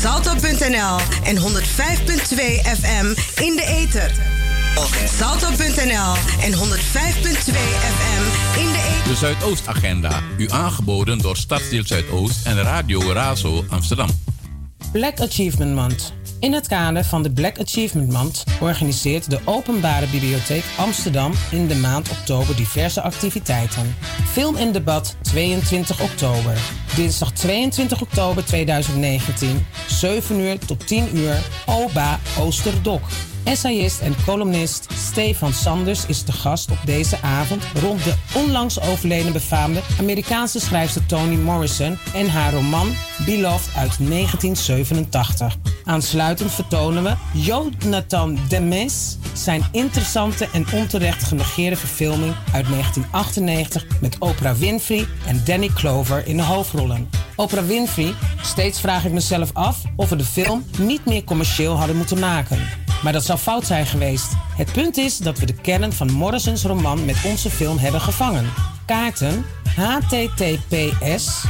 salto.nl en 105.2 FM in de ether. Salto.nl en 105.2 FM in de ether. De Zuidoostagenda, u aangeboden door Stadsdeel Zuidoost en Radio Razo Amsterdam. Black Achievement Month. In het kader van de Black Achievement Month organiseert de Openbare Bibliotheek Amsterdam in de maand oktober diverse activiteiten. Film en debat 22 oktober. Dinsdag 22 oktober 2019, 7 uur tot 10 uur, OBA Oosterdok. Essayist en columnist Stefan Sanders is de gast op deze avond rond de onlangs overleden befaamde Amerikaanse schrijfster Toni Morrison en haar roman Beloved uit 1987. Aansluitend vertonen we Jonathan Demes zijn interessante en onterecht genegeerde verfilming uit 1998 met Oprah Winfrey en Danny Clover in de hoofdrollen. Oprah Winfrey, steeds vraag ik mezelf af of we de film niet meer commercieel hadden moeten maken. Maar dat zou fout zijn geweest. Het punt is dat we de kern van Morrison's roman met onze film hebben gevangen. Kaarten https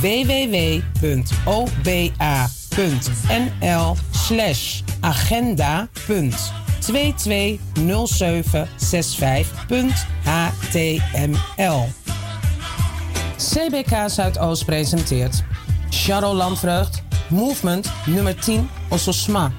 www.oba.nl agenda punt 220765.html CBK Zuidoost presenteert Charles Movement nummer 10 Ososma.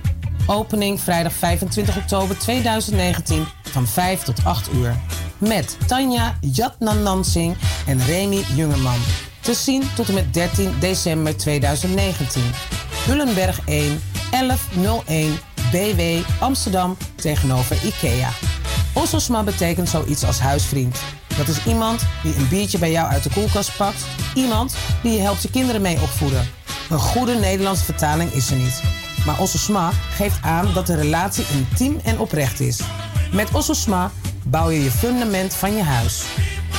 Opening vrijdag 25 oktober 2019 van 5 tot 8 uur. Met Tanja Jatnanansing en Remy Jungerman. Te zien tot en met 13 december 2019. Hullenberg 1 1101 BW Amsterdam tegenover IKEA. Ososma betekent zoiets als huisvriend. Dat is iemand die een biertje bij jou uit de koelkast pakt. Iemand die je helpt je kinderen mee opvoeden. Een goede Nederlandse vertaling is er niet. Maar Ossosma geeft aan dat de relatie intiem en oprecht is. Met Ossosma bouw je je fundament van je huis.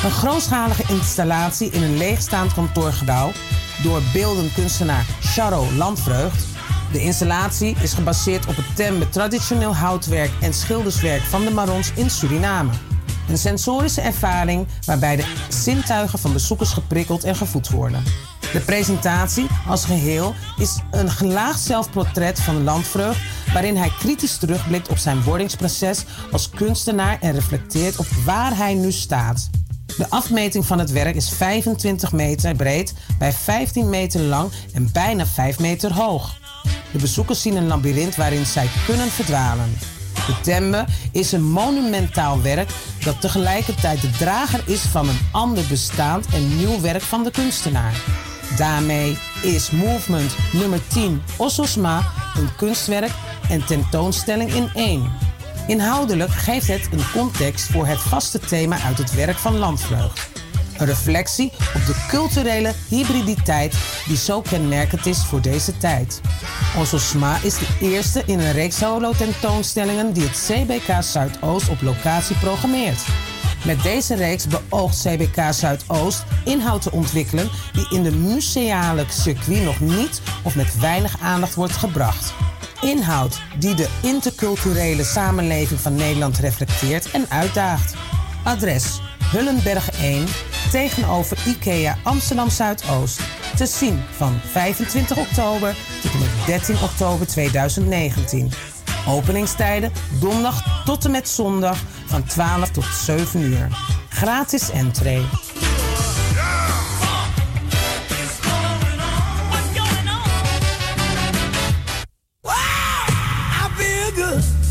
Een grootschalige installatie in een leegstaand kantoorgebouw door beeldend kunstenaar Charo Landvreugd. De installatie is gebaseerd op het tembe traditioneel houtwerk en schilderswerk van de Marons in Suriname. Een sensorische ervaring waarbij de zintuigen van bezoekers geprikkeld en gevoed worden. De presentatie als geheel is een gelaagd zelfportret van Landvreugd, waarin hij kritisch terugblikt op zijn wordingsproces als kunstenaar en reflecteert op waar hij nu staat. De afmeting van het werk is 25 meter breed bij 15 meter lang en bijna 5 meter hoog. De bezoekers zien een labyrint waarin zij kunnen verdwalen. De Tembe is een monumentaal werk dat tegelijkertijd de drager is van een ander bestaand en nieuw werk van de kunstenaar. Daarmee is Movement nummer 10 Ossosma een kunstwerk en tentoonstelling in één. Inhoudelijk geeft het een context voor het vaste thema uit het werk van Landvleug. Een reflectie op de culturele hybriditeit die zo kenmerkend is voor deze tijd. Ossosma is de eerste in een reeks solo-tentoonstellingen die het CBK Zuidoost op locatie programmeert. Met deze reeks beoogt CBK Zuidoost inhoud te ontwikkelen die in de museale circuit nog niet of met weinig aandacht wordt gebracht. Inhoud die de interculturele samenleving van Nederland reflecteert en uitdaagt. Adres Hullenberg 1 tegenover IKEA Amsterdam Zuidoost. Te zien van 25 oktober tot en met 13 oktober 2019. Openingstijden donderdag tot en met zondag van 12 tot 7 uur. Gratis entree.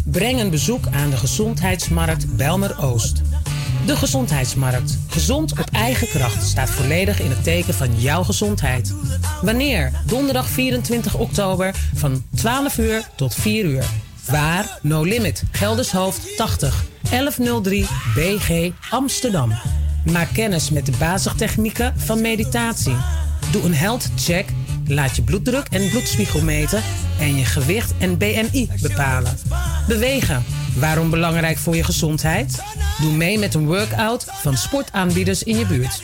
Breng een bezoek aan de gezondheidsmarkt Belmer Oost. De Gezondheidsmarkt. Gezond op eigen kracht staat volledig in het teken van jouw gezondheid. Wanneer? Donderdag 24 oktober van 12 uur tot 4 uur. Waar? No Limit. Geldershoofd 80. 1103 BG Amsterdam. Maak kennis met de basistechnieken van meditatie. Doe een health check. Laat je bloeddruk en bloedspiegel meten en je gewicht en BMI bepalen. Bewegen. Waarom belangrijk voor je gezondheid? Doe mee met een workout van sportaanbieders in je buurt.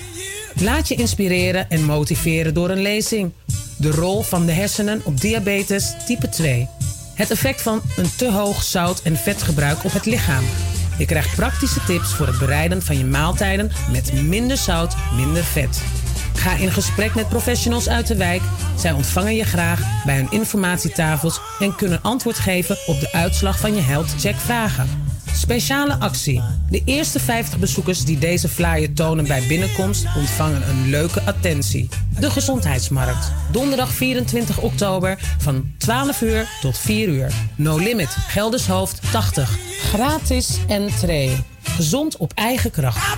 Laat je inspireren en motiveren door een lezing. De rol van de hersenen op diabetes type 2. Het effect van een te hoog zout- en vetgebruik op het lichaam. Je krijgt praktische tips voor het bereiden van je maaltijden met minder zout, minder vet. Ga in gesprek met professionals uit de wijk. Zij ontvangen je graag bij hun informatietafels en kunnen antwoord geven op de uitslag van je health check vragen. Speciale actie. De eerste 50 bezoekers die deze flyer tonen bij binnenkomst ontvangen een leuke attentie. De Gezondheidsmarkt. Donderdag 24 oktober van 12 uur tot 4 uur. No limit. Geldershoofd 80. Gratis entree. Gezond op eigen kracht.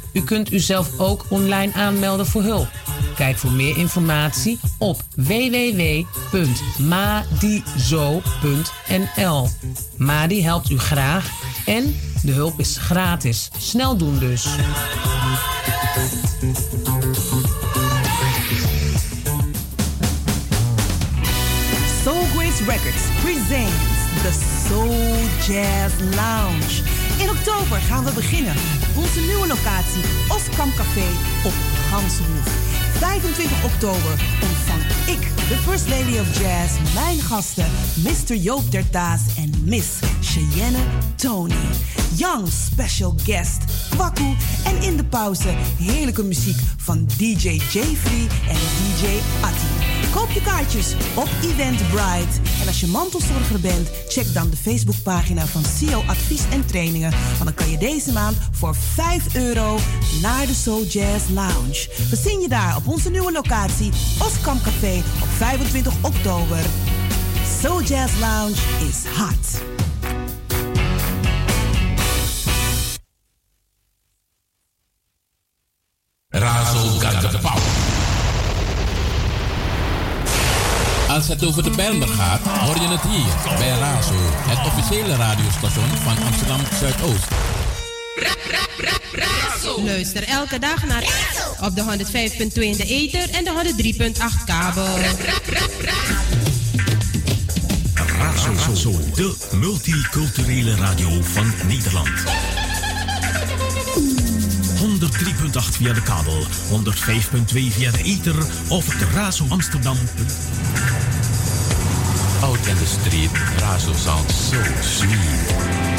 U kunt uzelf ook online aanmelden voor hulp. Kijk voor meer informatie op www.madizo.nl. Madi helpt u graag en de hulp is gratis. Snel doen dus. Soul Grace Records presents the Soul Jazz Lounge. In oktober gaan we beginnen onze nieuwe locatie Oskam Café op Ganshoef. 25 oktober ik, de First Lady of Jazz, mijn gasten Mr. Joop Dertaas en Miss Cheyenne Tony. Young special guest, Waku en in de pauze heerlijke muziek van DJ Jeffrey en DJ Atti. Koop je kaartjes op Eventbrite. En als je mantelzorger bent, check dan de Facebookpagina van CEO Advies en Trainingen. Want dan kan je deze maand voor 5 euro naar de Soul Jazz Lounge. We zien je daar op onze nieuwe locatie, Oskam Café, op 25 oktober. Soul Jazz Lounge is hot. Razo got the power. Als het over de Bijlmer gaat, hoor je het hier bij Razo, het officiële radiostation van Amsterdam Zuidoost. Luister elke dag naar op de 105.2 in de ether en de 103.8 kabel. Razo, de multiculturele radio van Nederland. 103.8 via de kabel, 105.2 via de ether of de Razo Amsterdam. Out in the street, Razo sounds so sweet.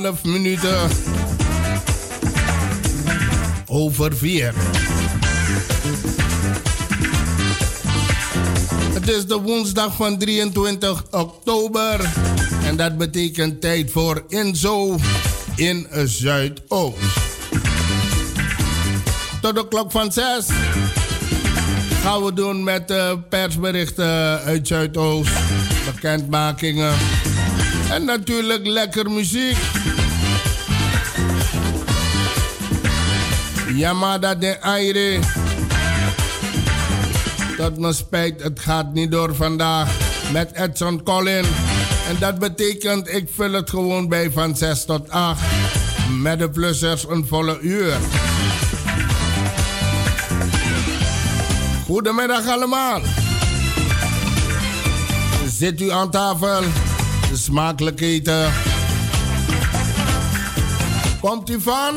12 minuten over 4. Het is de woensdag van 23 oktober en dat betekent tijd voor Inzo in Zuidoost. Tot de klok van 6 gaan we doen met de persberichten uit Zuidoost, bekendmakingen en natuurlijk lekker muziek. Yamada de Aire. Tot mijn spijt, het gaat niet door vandaag met Edson Collin. En dat betekent, ik vul het gewoon bij van 6 tot 8. Met de plussers een volle uur. Goedemiddag allemaal. Zit u aan tafel? Smakelijk eten. Komt u van?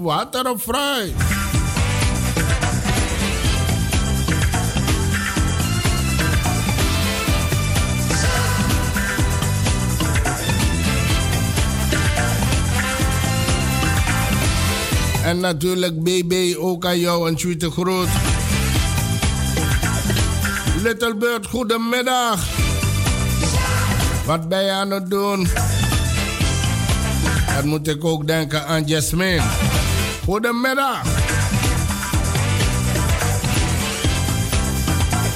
Water of fruit? En natuurlijk BB, ook aan jou een tweede groet. Little Bird, goedemiddag. Wat ben je aan het doen? Dan moet ik ook denken aan Jasmine. Goedemiddag.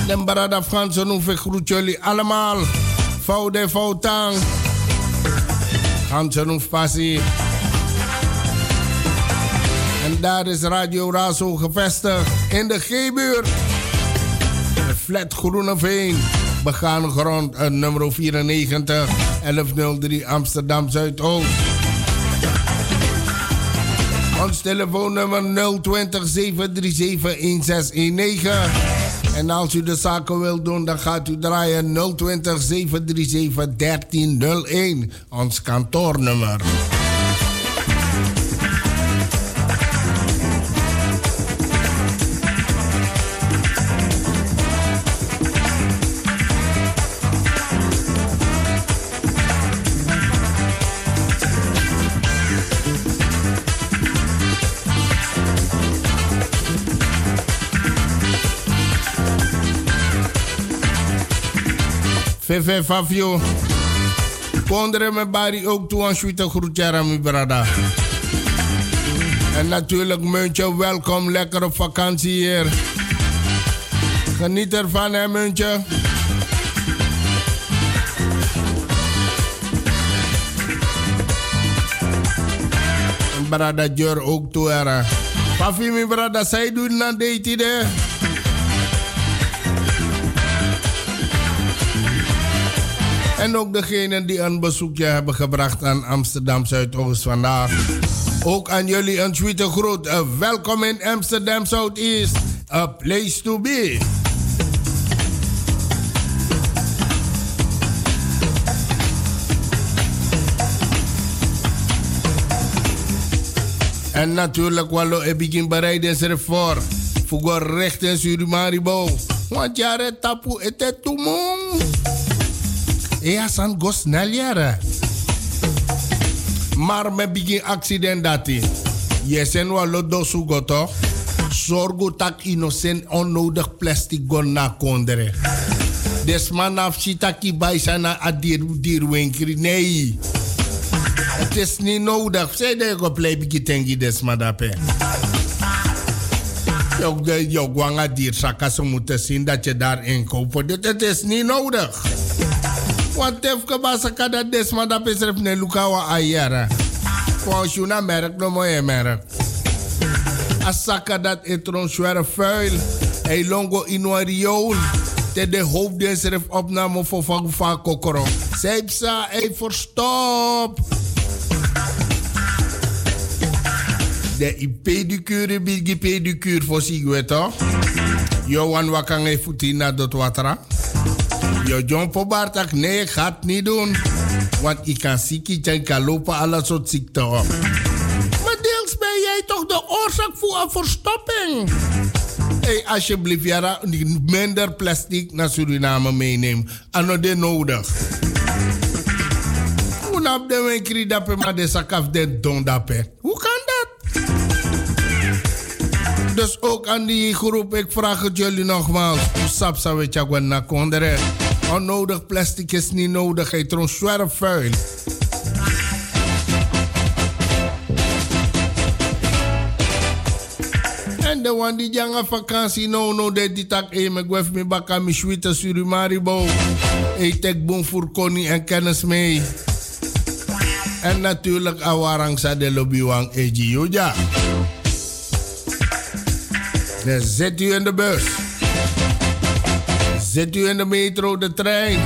De Barada Fransen ik groet jullie allemaal. Foude Foutang. Hansen hoef passie. En daar is Radio Razo gevestigd in de G-buurt. Flat Groeneveen. Begaan grond, uh, nummer 94, 1103 Amsterdam Zuidoost. Ons telefoonnummer 020 737 1619. En als u de zaken wilt doen, dan gaat u draaien 020 737 1301. Ons kantoornummer. Fefe Fafio. Pondere me bari ook toe aan Sweete Groetjara, mi brada. En natuurlijk Muntje, welkom. Lekker op vakantie hier. Geniet ervan, hè Muntje. Brada Jur ook toe, era. Pafi, mi brada, zij doen na date, En ook degenen die een bezoekje hebben gebracht aan Amsterdam Zuidoost vandaag. Ook aan jullie een tweede groet. Uh, welkom in Amsterdam Zuidoost. A place to be. En natuurlijk, wallo, ik begin bereiden ze ervoor. Voor recht in Surimaribo. Want jaren tapu, het is toemong. Ja, san go snel. Maar me begin accident dati. Je sen wa lodo sugo toch? Zorgo tak innocent onnodig plastic gon na kondere. Des man af shitaki zijn adir dirwinkri. Nee. Het is niet nodig. Zij de go play bigi tengi des madape. Jok wanga dier saka ze moeten zien dat je daarin koopt. Dit is niet nodig. Want tef ke basa kada desma da pesref ne lukawa ayara. Kwa shuna merk no moye merk. Asaka dat etron zware vuil. Hij longo ino riool. Te de hoop de schrijf opname voor van kokoro. Zijpsa, hij verstop. De pedicure, bigi pedicure voor zich, toch? Johan wakang e futina dot watra. Jo John Pobartak, nee, ik ga het niet doen. Want ik kan ziek en kan lopen alle soort ziekten op. Maar deels ben jij toch de oorzaak voor een verstopping? Hey, alsjeblieft, Jara, minder plastic naar Suriname meenemen. Ano de nodig. Snap de winkri dape, maar de sakaf de don. Hoe kan dat? Dus ook aan die groep, ik vraag het jullie nogmaals. Sap sa we chagwan na kondere. Onnodig plastic is niet nodig, hij tron zware vuil. En de wan die janga vakantie no no de die tak e me gwef me mi schwita surimaribo. E tek bon voor Connie en kennis mee. En natuurlijk awarang sa de lobby wang Eji Yoja. Dan zit u in de bus. Zit u in de metro, de trein.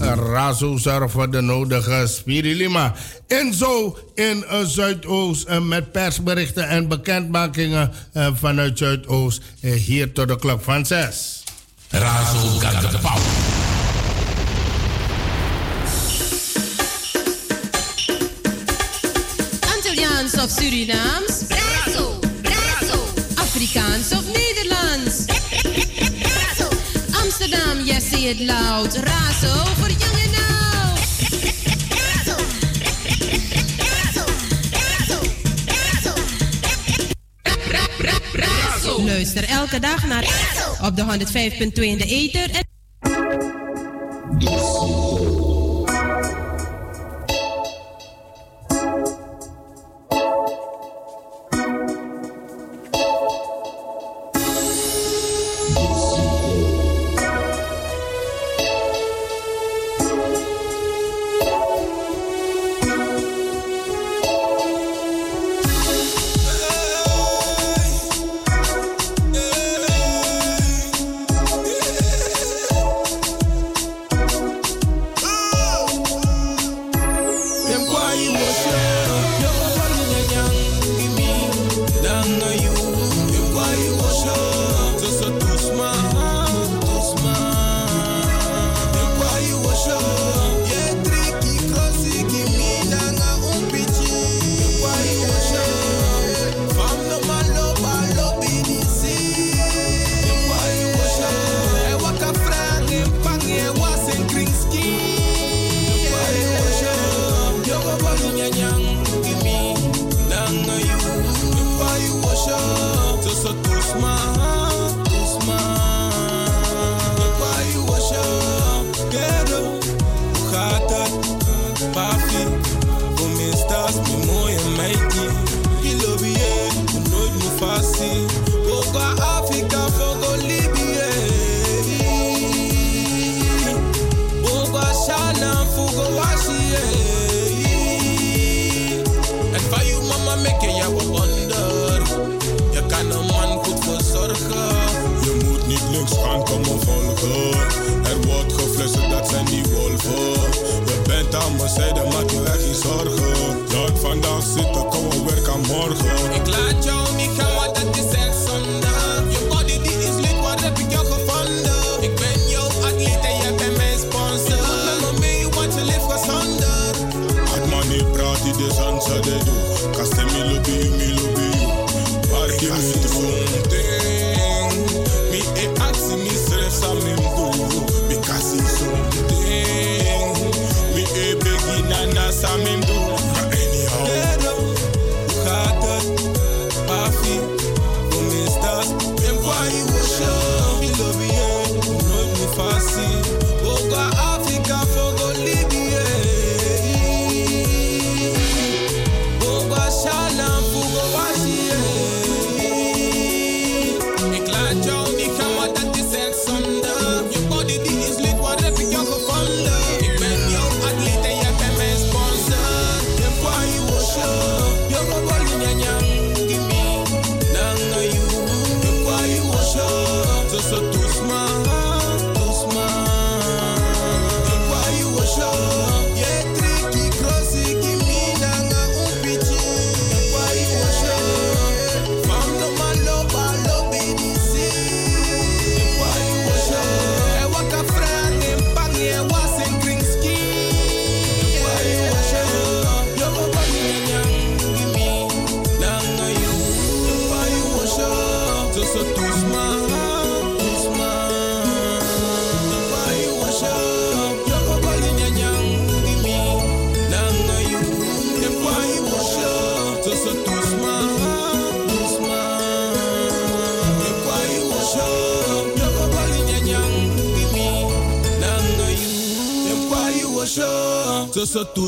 Razo voor de nodige spirilima. En zo in Zuidoost uh, met persberichten en bekendmakingen uh, vanuit Zuidoost. hier tot de klok van 6. Razo power. Antilliaans of Surinaams? Yes, say it loud. Razo voor jong en oud. Razo. Razo. Razo. Razo. Luister elke dag naar op de 105.2 in de ether en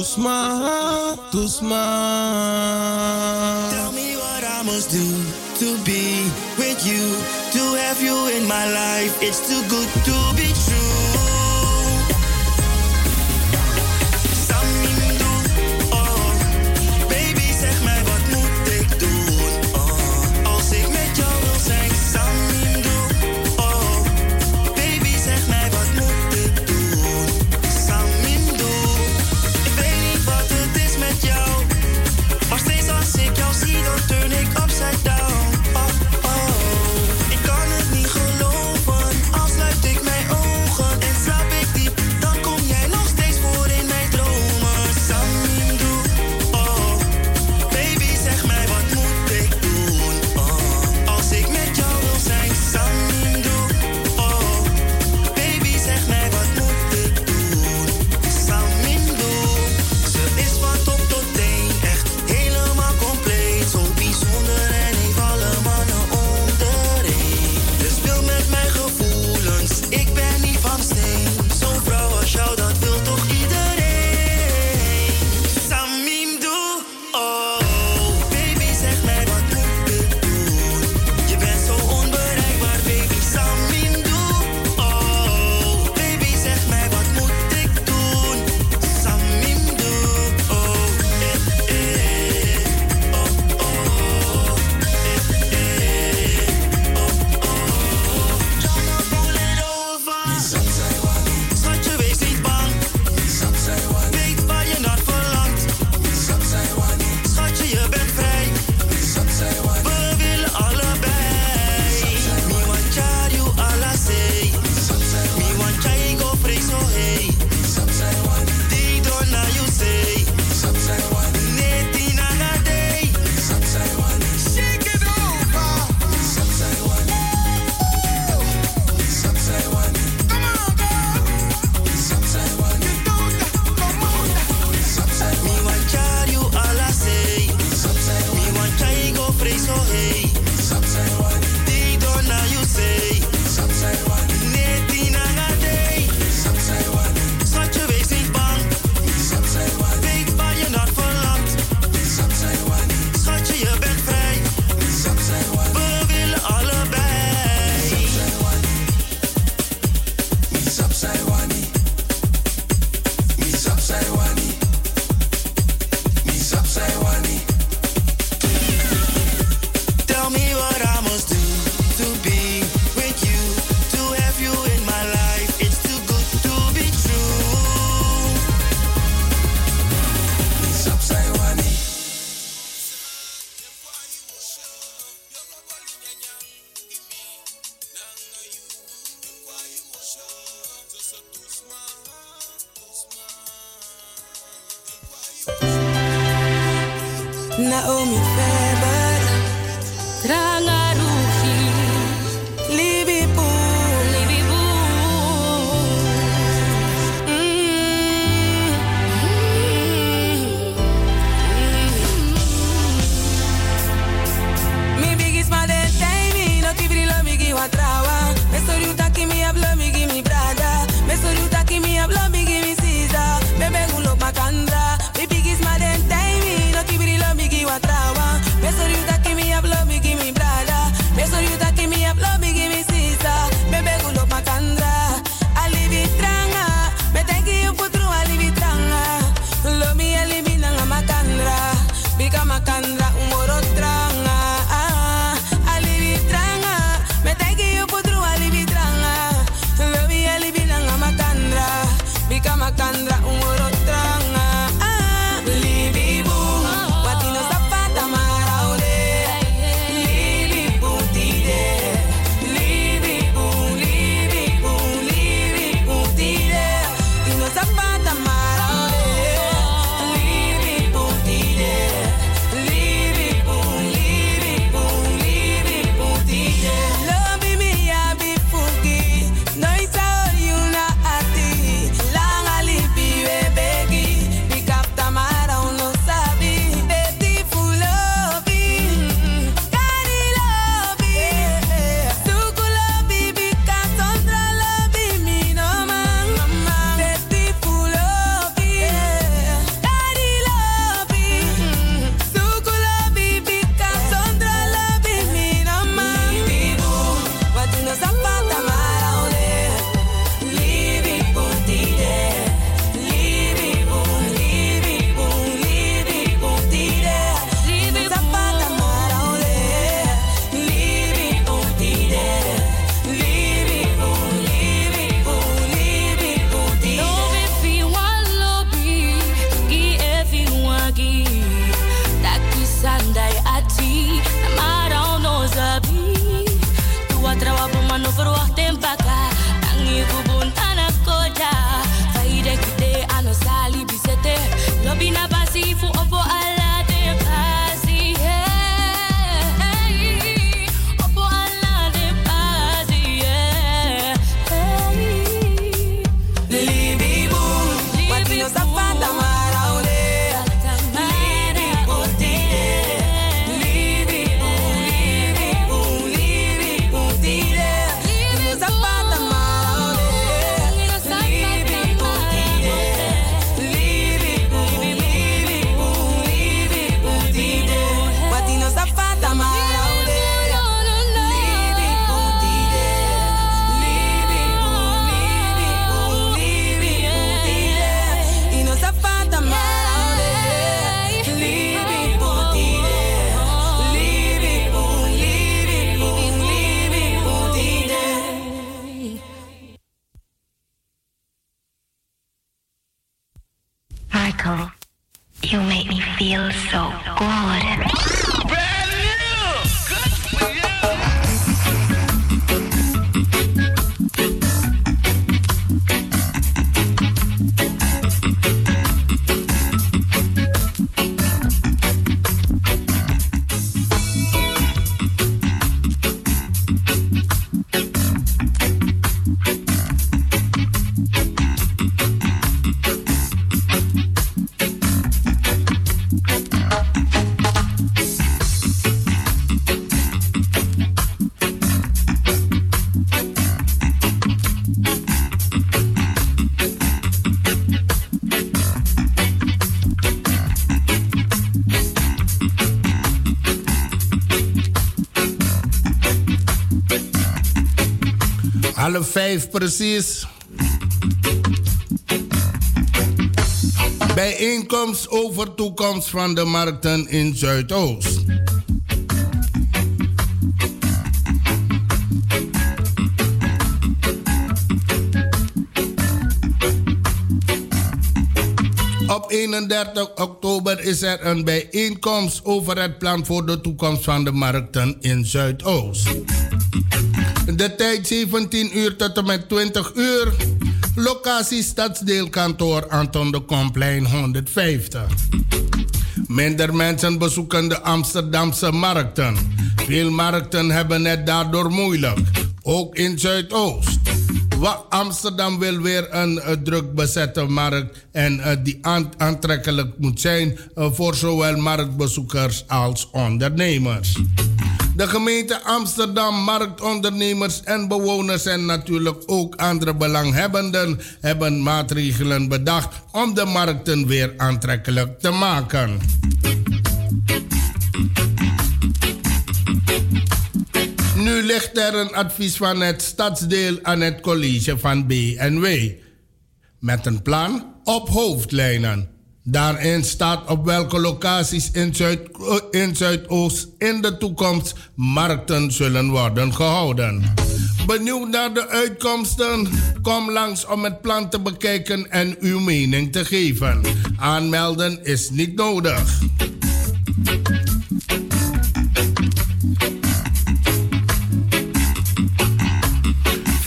smile, to smile. Tell me what I must do to be with you, to have you in my life. It's too good. Half vijf precies. Bijeenkomst over toekomst van de markten in Zuidoost. Op 31 oktober is er een bijeenkomst over het plan voor de toekomst van de markten in Zuidoost. De tijd 17 uur tot en met 20 uur. Locatie Stadsdeelkantoor Anton de Komplein 150. Minder mensen bezoeken de Amsterdamse markten. Veel markten hebben het daardoor moeilijk. Ook in Zuidoost. Amsterdam wil weer een eh, druk bezette markt en eh, die aan- aantrekkelijk moet zijn eh, voor zowel marktbezoekers als ondernemers. De gemeente Amsterdam, marktondernemers en bewoners en natuurlijk ook andere belanghebbenden hebben maatregelen bedacht om de markten weer aantrekkelijk te maken. Nu ligt er een advies van het stadsdeel aan het college van BNW. Met een plan op hoofdlijnen. Daarin staat op welke locaties in, Zuid, in Zuidoost in de toekomst markten zullen worden gehouden. Benieuwd naar de uitkomsten? Kom langs om het plan te bekijken en uw mening te geven. Aanmelden is niet nodig.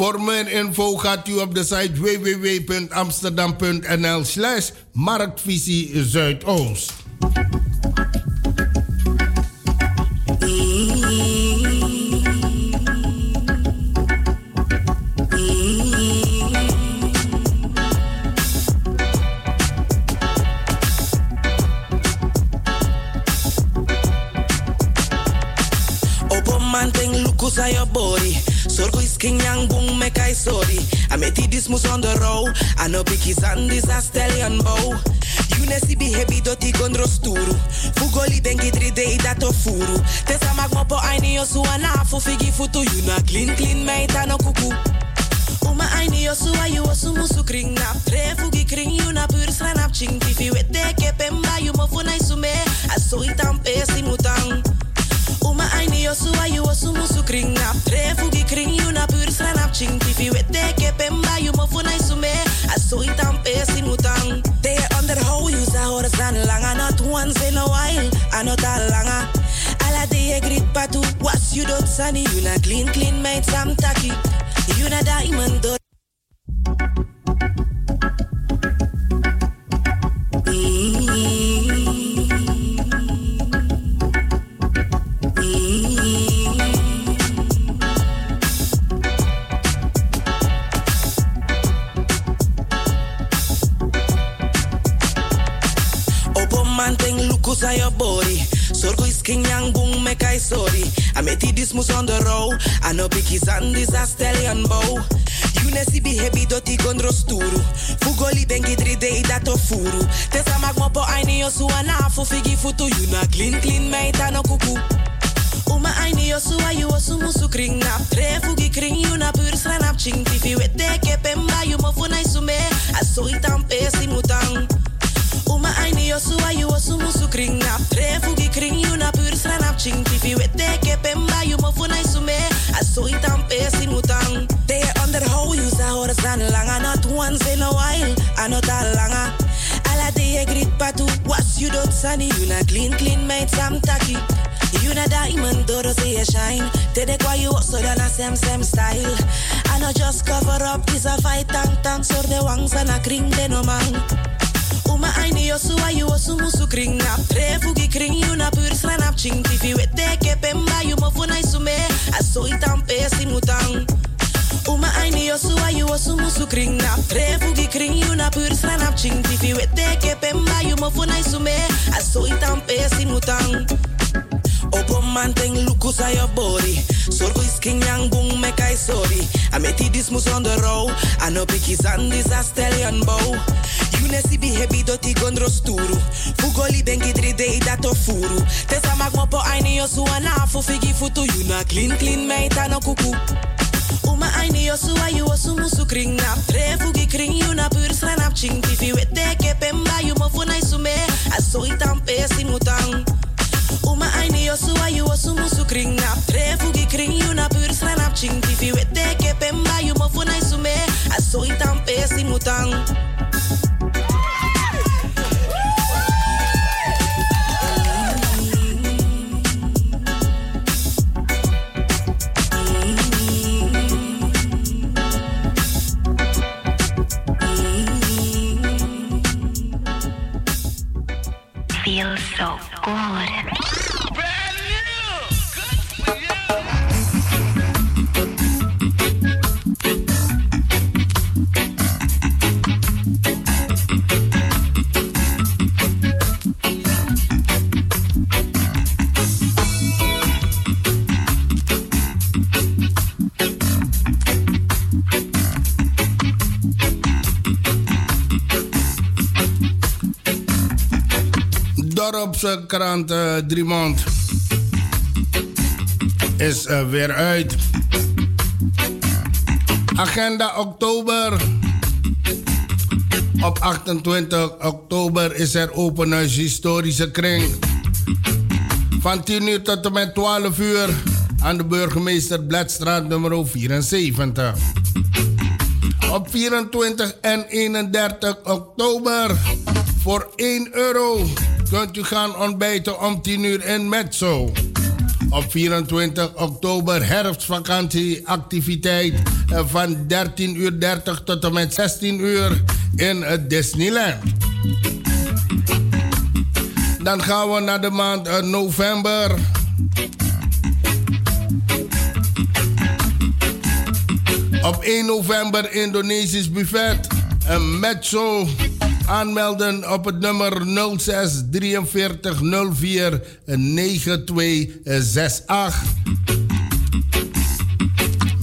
Voor meer info gaat u op de site www.amsterdam.nl slash marktvisie Zuidoost. Sorry. I met this mus on the road. I know biggie sandis a stallion bow. You ne si behebi doti gondro sturu. Fugoli three day dato furu. Tesa mag mopo aini yo su anafu figi futu. You na clean clean meita no kuku. Uma aini yo su ayu osu musu kring nap. Tre fugi kring you na pur sranap ching. Tifi wete ke pemba you mo funai sume. Aso pesi mutang. Uma aini yo su ayu osu musu kring nap. Tre fugi kring you na watching TV with their kepemba yumofuna isume asoitampe simutang they are on that whole use ahora san langa not once in a while. Anota langa. Ala de grit patu you don't sunny you na clean clean made some tacky. you na diamond do mm. -hmm. Aan your body. Sorgo is king yang boom me kai sorry. I met this mus on the road. I know biggie sandis a stallion bow. You ne si bi hebi doti gondro sturu. Fugoli bengi dri dei dato furu. Tesa mag mo po aini yo suana fu figi futu. You na clean clean meita no kuku. Uma aini yo suwa you osu musu kring nap. Tre fugi kring you na pur sranap ching. Tifi wete ke pemba you mo funai sume. Aso itam pesi mutang. Aini yo suwa you osu musu kring nap. Tre fugi kring you na pur sranap ching. Tifi wete ke pemba you mo funai sume. Aso itam pesi mutang. They underhold you sa horas dan langa. Not once in a while. Ano ta langa. Ala de ye grit patu. Was you don't sunny. You na clean clean made some tacky. You na diamond, doro say you shine. Te de kwa you so dan a same style. I know just cover up is a fight tang tang. Sor de wangs and a kring de no man. Uma aini yo suwa you osu musu kring nap. Tre fugi kring you na pur sranap ching. Tifi wete ke pemba you mo funai sume. Aso itam pesi mutang. Uma aini yo suwa you osu musu kring nap. Tre fugi kring you na pur sranap ching. Tifi wete ke pemba you mo funai sume. Aso itam pesi mutang. Opo man ting lukus aan your body. Sorgo is king yang boom me kai sorry. I met this mus on the road. I know biggie sandis a stallion bow. You ne si bi hebi doti gondro sturu. Fugoli bengi dri dei dato furu. Tesa mag mo po aini yo suana fu figi futu. You na clean clean meita no kuku. Uma aini yo suwa you osu musu kring nap. Tre fugi kring you na pur sranap ching. Tifi wete ke pemba you mo funai sume. Aso itam pesi mutang. Uma aini yo suwa you osu musu kring nap. Tre fugi kring you na pur sranap ching. Tifi wete ke pemba you mo sume. Aso itam pesi mutang. So good. Dorpse krant uh, Driemond is uh, weer uit. Agenda oktober. Op 28 oktober is er open huis historische kring. Van 10 uur tot en met 12 uur aan de burgemeester Bladstraat nummer 74. Op 24 en 31 oktober voor 1 euro kunt u gaan ontbijten om 10 uur in Metzo. Op 24 oktober herfstvakantieactiviteit eh, van 13.30 uur 30 tot en met 16 uur in het Disneyland. Dan gaan we naar de maand eh, november. Op 1 november Indonesisch buffet. Een Metzo aanmelden op het nummer 06 43 04 9268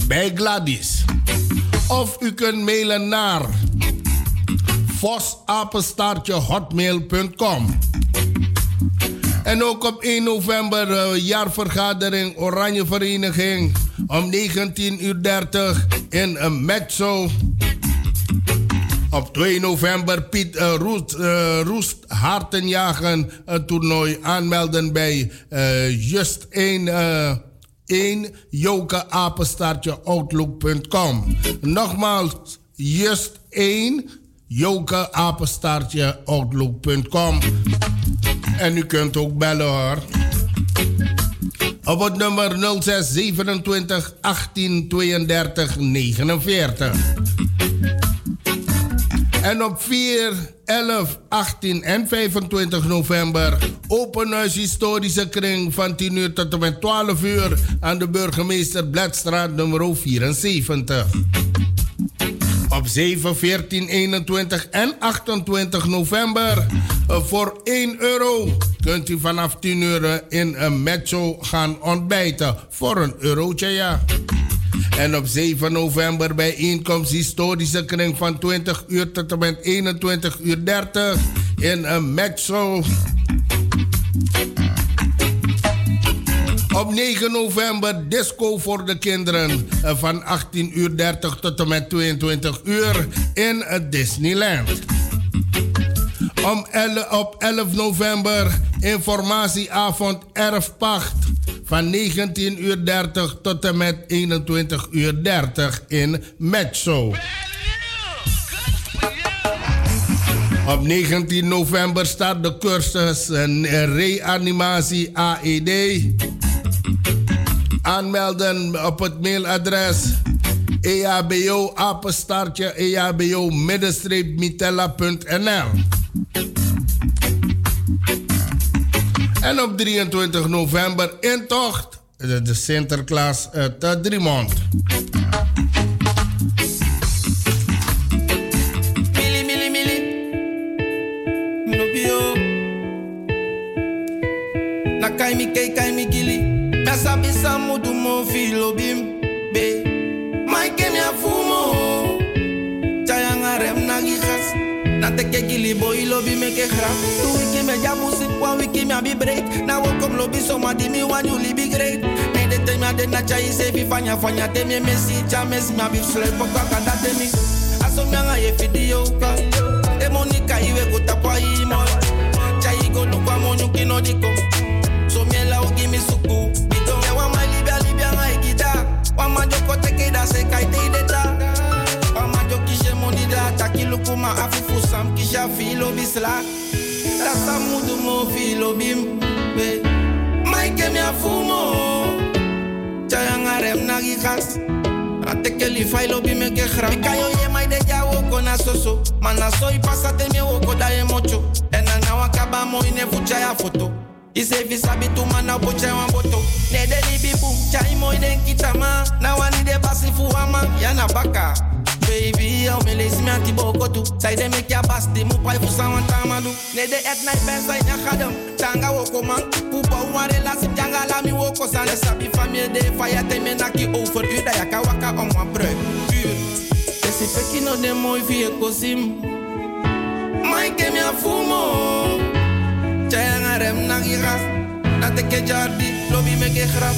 bij Gladys. Of u kunt mailen naar vosapenstaartjehotmail.com En ook op 1 november uh, jaarvergadering Oranje Vereniging om 19.30 uur in een Metzo. Op 2 november Piet uh, Roest, Hartenjagen een toernooi aanmelden bij Just 1 uh, 1 Joke Apenstaartje Outlook.com. Nogmaals, Just 1 Joke Apenstaartje Outlook.com. En u kunt ook bellen hoor. Op het nummer 06 27 18 32 49. En op 4, 11, 18 en 25 november open huis historische kring van 10 uur tot en met 12 uur aan de burgemeester Bladstraat nummer 74. Op 7, 14, 21 en 28 november eh, voor 1 euro kunt u vanaf 10 uur in een metro gaan ontbijten. Voor een eurotje, ja. En op 7 november bijeenkomst historische kring van 20 uur tot en met 21 uur 30 in een metro. Op 9 november disco voor de kinderen eh, van 18 uur 30 tot en met 22 uur in het Disneyland. Om 11, op 11 november informatieavond erfpacht van 19 uur 30 tot en met 21 uur 30 in Metso. Op 19 november start de cursus reanimatie AED. Aanmelden op het mailadres eabo apenstaartje mitella.nl En op 23 november intocht de, Sinterklaas uit uh, Driemond. Te ke gili boy lobi me ke gra. Tu wiki me ja musik wa wiki me abi break. Na wo kom lobi so di mi wan you li be great. Ne de te mi ade na chai se fi fanya fanya te mi mesi cha mes mi abi slay pokwa kada te mi. Aso mi anga ye video ka. E monika iwe kutapwa imo. Chai go lukwa monyu kino diko. So mi la o give me suku. Bito me wa ma libya libya nga ikida. Wa ma joko teke da se kai te de da. Wa ma jo kishe moni da. Taki lukuma afifu sam kisha filo bisla. Da sa mudu mo filo bim. Maike mi afumo. Chaya nga rem na gigas. Ate que li failo bi me que gra. Mi kayo ye mai de ya woko na soso. Mana soy pasate mi woko da ye mocho. Ena na wakaba mo ine fucha ya foto. Ise visa bitu mana bocha boto. Ne de li bibu. Chai mo ine kitama. Na wani de basi fuama. Yana baka. Baby, eu me lees me anti bokotu. Sai de me kia basti mu pai fusa wan tamadu. Ne de et night ben sai na khadam. Tanga woko man. Pupa uma relatie janga la mi woko san. Le sabi famille de fire te me naki over u da yaka waka om wa breuk. Uur. Desi peki no de mooi vie kosim. Mai ke mi afumo. Chaya nga rem na gigas. Na te ke jardi. Lobby me ke grap.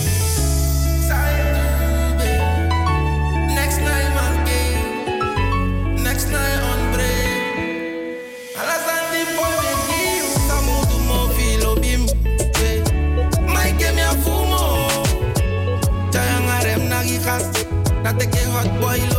Rem na gigas. Na te ke hot boy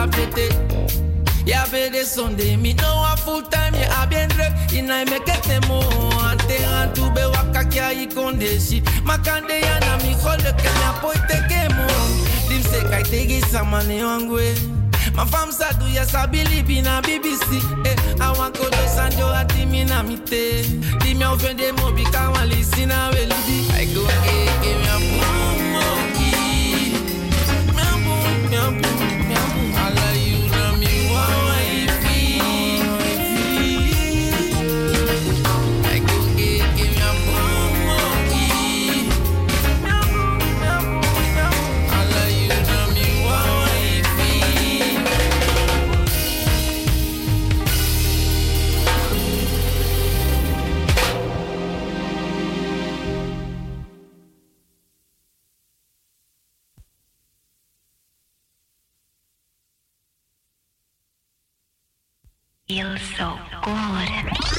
a pity. Yeah, baby, Sunday, me know a full time, I been drunk. In I make it demo, and they want be waka kia i Ma Makande ya na mi kole kenya poite kemo. Dim se kai tegi samane wangwe. My fam sa do yes, I believe in a BBC. Eh, I want go to San Jo at him in a. Di me ofen de mo bi ka wan listen a well. I go again, give me a boom, monkey. Me a a. so good.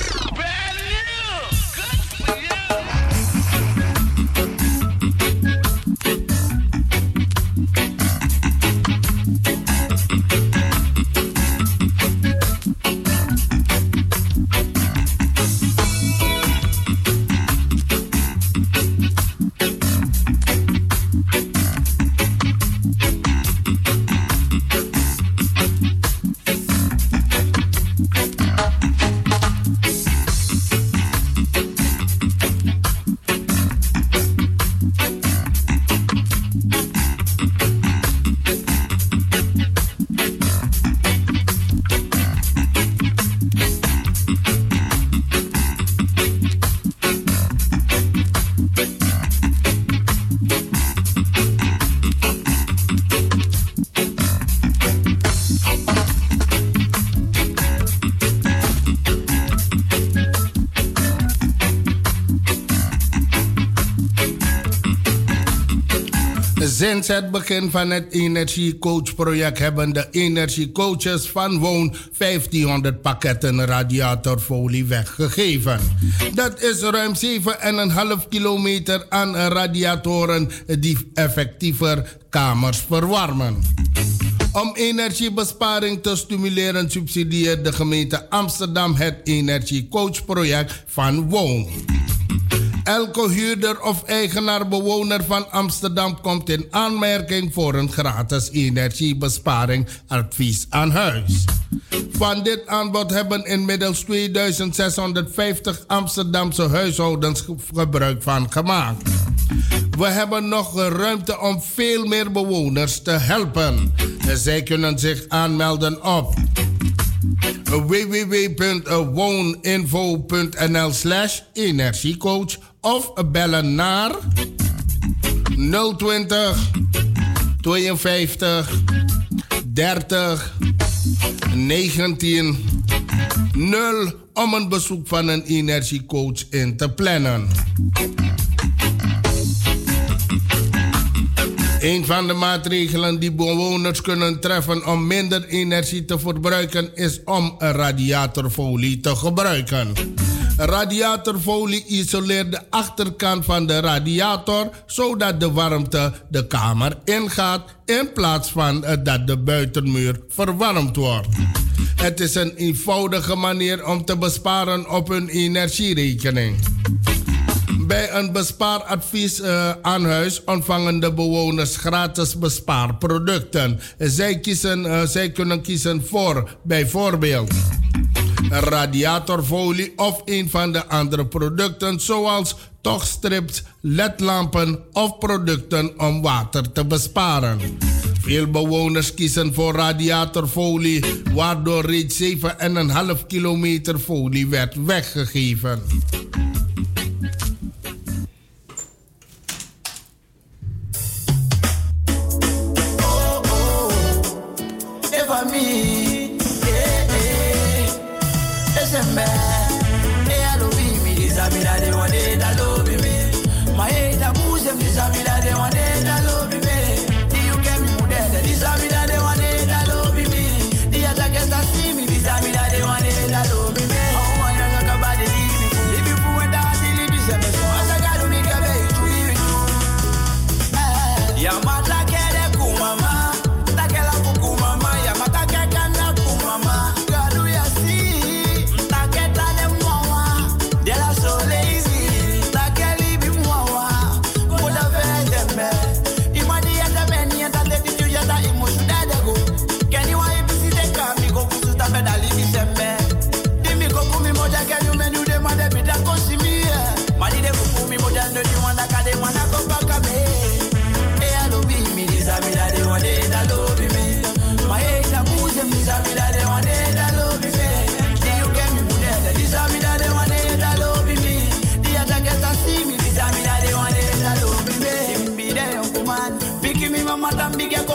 Sinds het begin van het energiecoachproject hebben de energiecoaches van Woon 1500 pakketten radiatorfolie weggegeven. Dat is ruim 7,5 kilometer aan radiatoren die effectiever kamers verwarmen. Om energiebesparing te stimuleren subsidieert de gemeente Amsterdam het energiecoachproject van Woon. Elke huurder of eigenaar bewoner van Amsterdam komt in aanmerking voor een gratis energiebesparing advies aan huis. Van dit aanbod hebben inmiddels 2650 Amsterdamse huishoudens gebruik van gemaakt. We hebben nog ruimte om veel meer bewoners te helpen. Zij kunnen zich aanmelden op www.wooninfo.nl slash energiecoach of bellen naar 020 52 30 19 0 om een bezoek van een energiecoach in te plannen. Een van de maatregelen die bewoners kunnen treffen om minder energie te verbruiken is om een radiatorfolie te gebruiken. Radiatorfolie isoleert de achterkant van de radiator zodat de warmte de kamer ingaat in plaats van dat de buitenmuur verwarmd wordt. Het is een eenvoudige manier om te besparen op hun energierekening. Bij een bespaaradvies uh, aan huis ontvangen de bewoners gratis bespaarproducten. Zij, kiezen, uh, zij kunnen kiezen voor bijvoorbeeld radiatorfolie of een van de andere producten zoals tochtstrips, ledlampen of producten om water te besparen. Veel bewoners kiezen voor radiatorfolie, waardoor reeds 7,5 kilometer folie werd weggegeven. Disamira de one da lobi me, my da buse mi disamira de one da lobi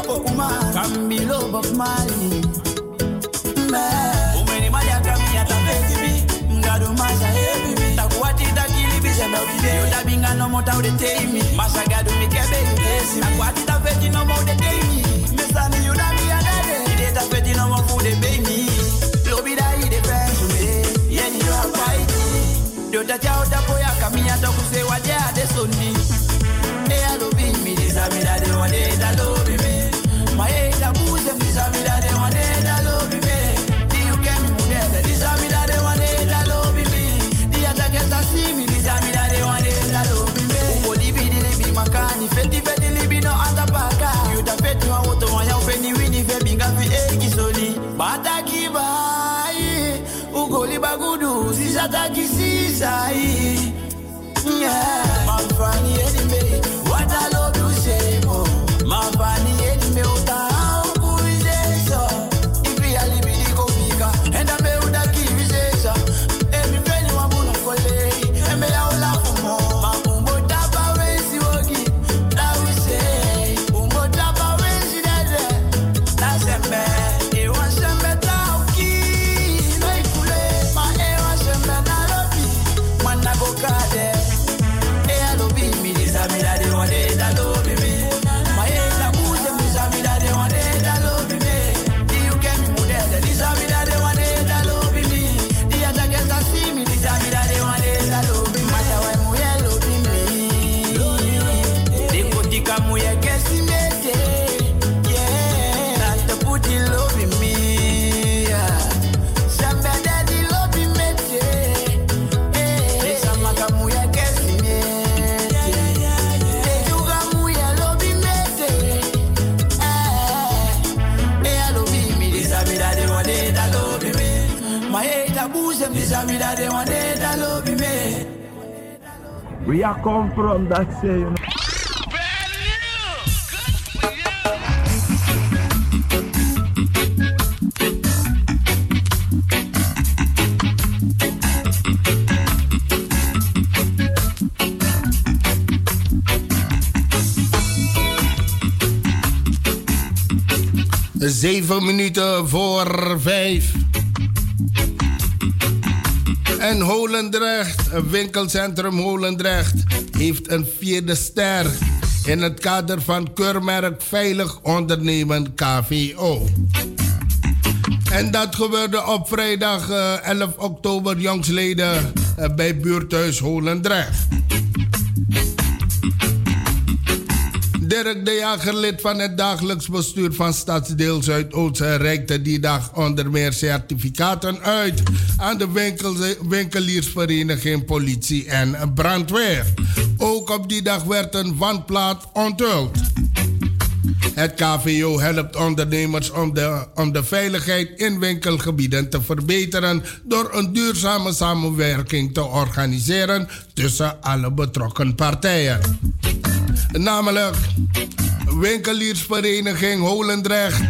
poco umani kambi love of mali umweni majakami yatapetibi mngadu maza ebimi takuwatita no udide yotabinga nomota udeteimi masagadu mikebe yudesi takuwatita feti nomo udeteimi mesani yudabiyanede ideta feti da fudebeimi lobidaide fensume yeni yoakwaiti dotachaotapoya kamiya tokusewajeadesoni taki sisa i, yeah, mafani enime, wata from that. Zeven minuten voor vijf. En Holendrecht, winkelcentrum Holendrecht, heeft een vierde ster in het kader van keurmerk Veilig Ondernemen KVO. En dat gebeurde op vrijdag eh, 11 oktober jongsleden eh, bij buurthuis Holendrecht. Dirk de Jager, lid van het dagelijks bestuur van Stadsdeel Zuidoost, reikte die dag onder meer certificaten uit aan de winkel, winkeliersvereniging, politie en brandweer. Ook op die dag werd een wandplaat onthuld. Het KVO helpt ondernemers om de, om de veiligheid in winkelgebieden te verbeteren door een duurzame samenwerking te organiseren tussen alle betrokken partijen. Namelijk winkeliersvereniging Holendrecht,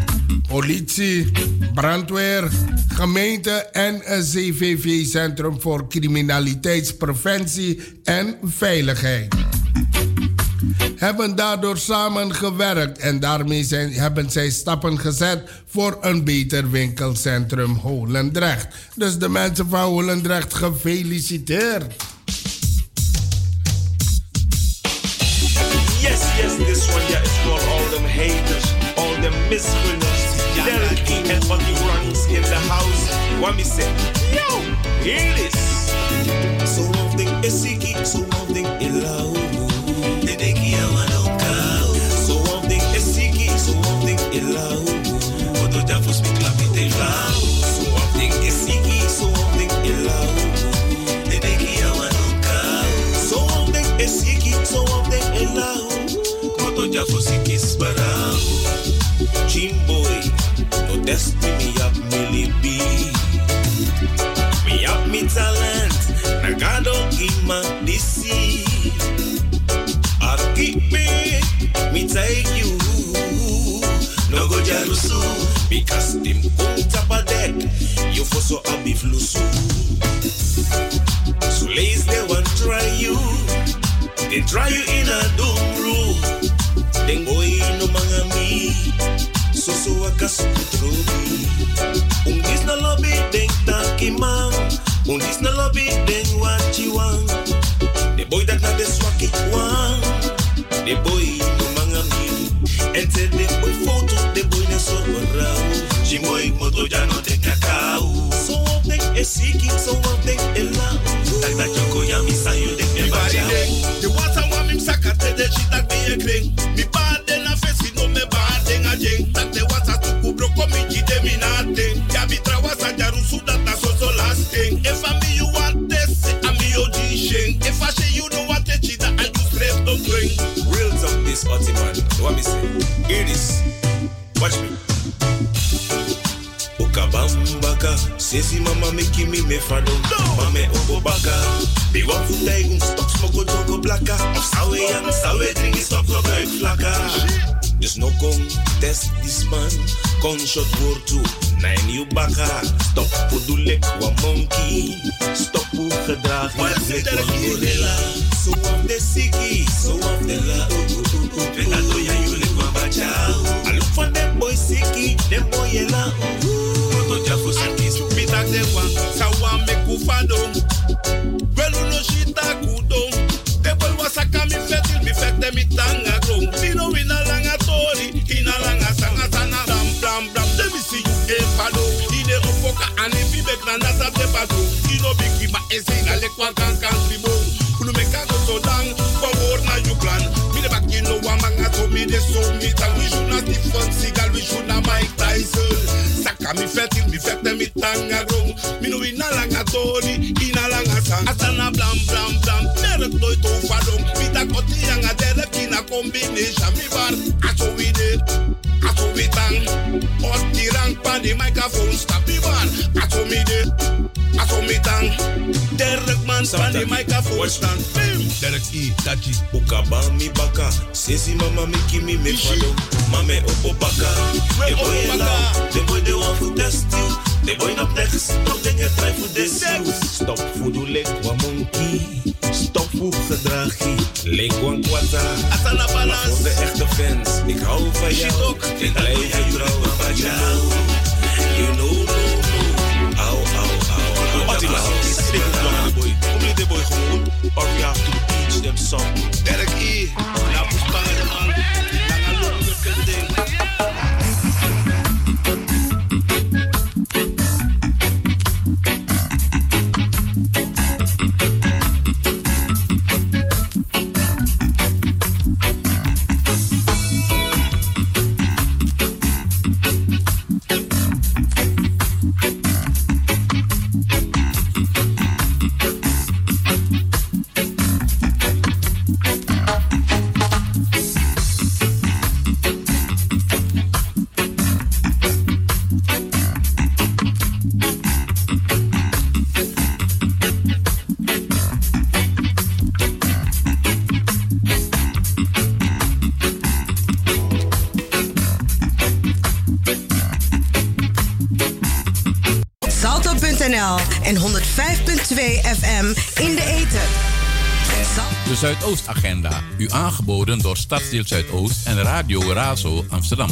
politie, brandweer, gemeente en een CVV Centrum voor Criminaliteitspreventie en Veiligheid. Hebben daardoor samengewerkt en daarmee zijn, hebben zij stappen gezet voor een beter winkelcentrum Holendrecht. Dus de mensen van Holendrecht gefeliciteerd. This one, yeah, it's for all them haters, all them misfeelers. Derek and Buddy runs in the house. What me say? Yo, here it is. So one thing is so one destiny up me be. Me up me talent, na God don't give my deceive. I keep me, me take you. No go jarusu, because them come tap a deck. You for so abi flusu. So lays they want try you. They try you in a doom room. Then go in. So so waka trobi. Un dis na lobby den taki man. Un dis na lobby den you want. The boy that na the swaki one. The boy no mangami. And tell the boy photo, the boy na so. She boy moto ya no te cacao. So one thing is seeking, so one thing is love. Tak tak joko ya mi sa you dek me bajao. The water want me sakate de chita be a kring. Hear this. Watch me. Ukabambaka, sesi mama make me me fado. Mame obo baka. Be one foot leg, stop smoke joko blaka. Of sawe yang sawe drink stop so buik flaka. Dus no kom test this man. Kon shot word to nine you baka. Stop voor doe lek wa monkey. Stop voor gedrag. Wa gorilla. So of the siki, so of the la. Veta doya you bachao. I look for them boy siki, them boy yela. Moto jafu siki, mi tak de wan. Sa wan me kufadom. Welu no shita kudom. De boy wasaka mi fetil, mi fete mi tanga grom. Mino ina langa tori, ina langa sanga sana blam blam blam. Let me see you e fado. Ine opoka ane fi bek na nasa te pato. Ino biki ma ese ina lekwa kan kan mi tang. We should not different sigal, we should not Mike Tyson. Saka mi fetil, mi fete mi tanga grom. Mino ina langa ina langa sang. Asana blam blam blam. Merk nooit overdom. Mi da koti yanga dere kina combination. Mi bar, aso we de. Aso we tang. Rank pan die microphone stap mi bar. Aso mi de. Aso Van die microfoon. Derek I, Tachi. Ukaba mi baka. Mama mi kimi me. Mame opo baka. De boy la. De boy de one for test you. De boy not next. Nog dingen try for this you. Stop de lek wa monkey. Stop voor gedragi. Lek wan kwata. Asana balans. Voor de echte fans. Ik hou van jou. Ik blijf je. Maar you know. You know, no, no. Au, au. Wat Kom niet de boy gewoon. Or we have to teach them something. Derek I. La en 105.2 FM in de ether. De Zuidoostagenda. U aangeboden door Stadsdeel Zuidoost en Radio Razo Amsterdam.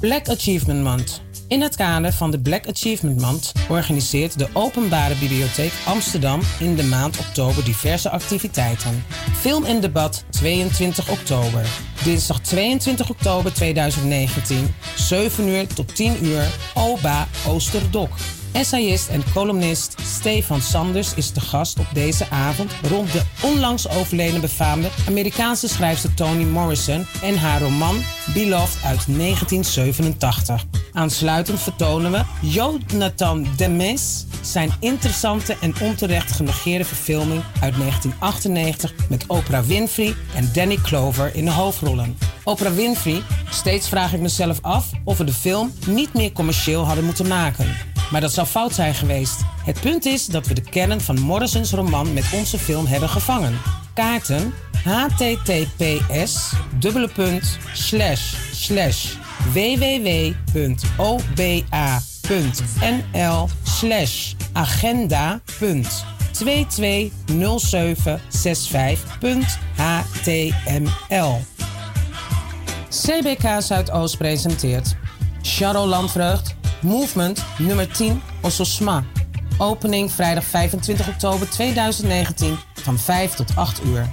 Black Achievement Month. In het kader van de Black Achievement Month organiseert de Openbare Bibliotheek Amsterdam in de maand oktober diverse activiteiten. Film en debat 22 oktober. Dinsdag 22 oktober 2019, 7 uur tot 10 uur, OBA Oosterdok. Essayist en columnist Stefan Sanders is de gast op deze avond rond de onlangs overleden befaamde Amerikaanse schrijfster Toni Morrison en haar roman Beloved uit 1987. Aansluitend vertonen we Jonathan Demes zijn interessante en onterecht genegeerde verfilming uit 1998 met Oprah Winfrey en Danny Clover in de hoofdrollen. Oprah Winfrey, steeds vraag ik mezelf af of we de film niet meer commercieel hadden moeten maken. Maar dat fout zijn geweest. Het punt is dat we de kern van Morrison's roman met onze film hebben gevangen. Kaarten https www.oba.nl slash agenda punt 220765.html CBK Zuidoost presenteert Charles Landvreugd Movement nummer 10 Ososma. Opening vrijdag 25 oktober 2019 van 5 tot 8 uur.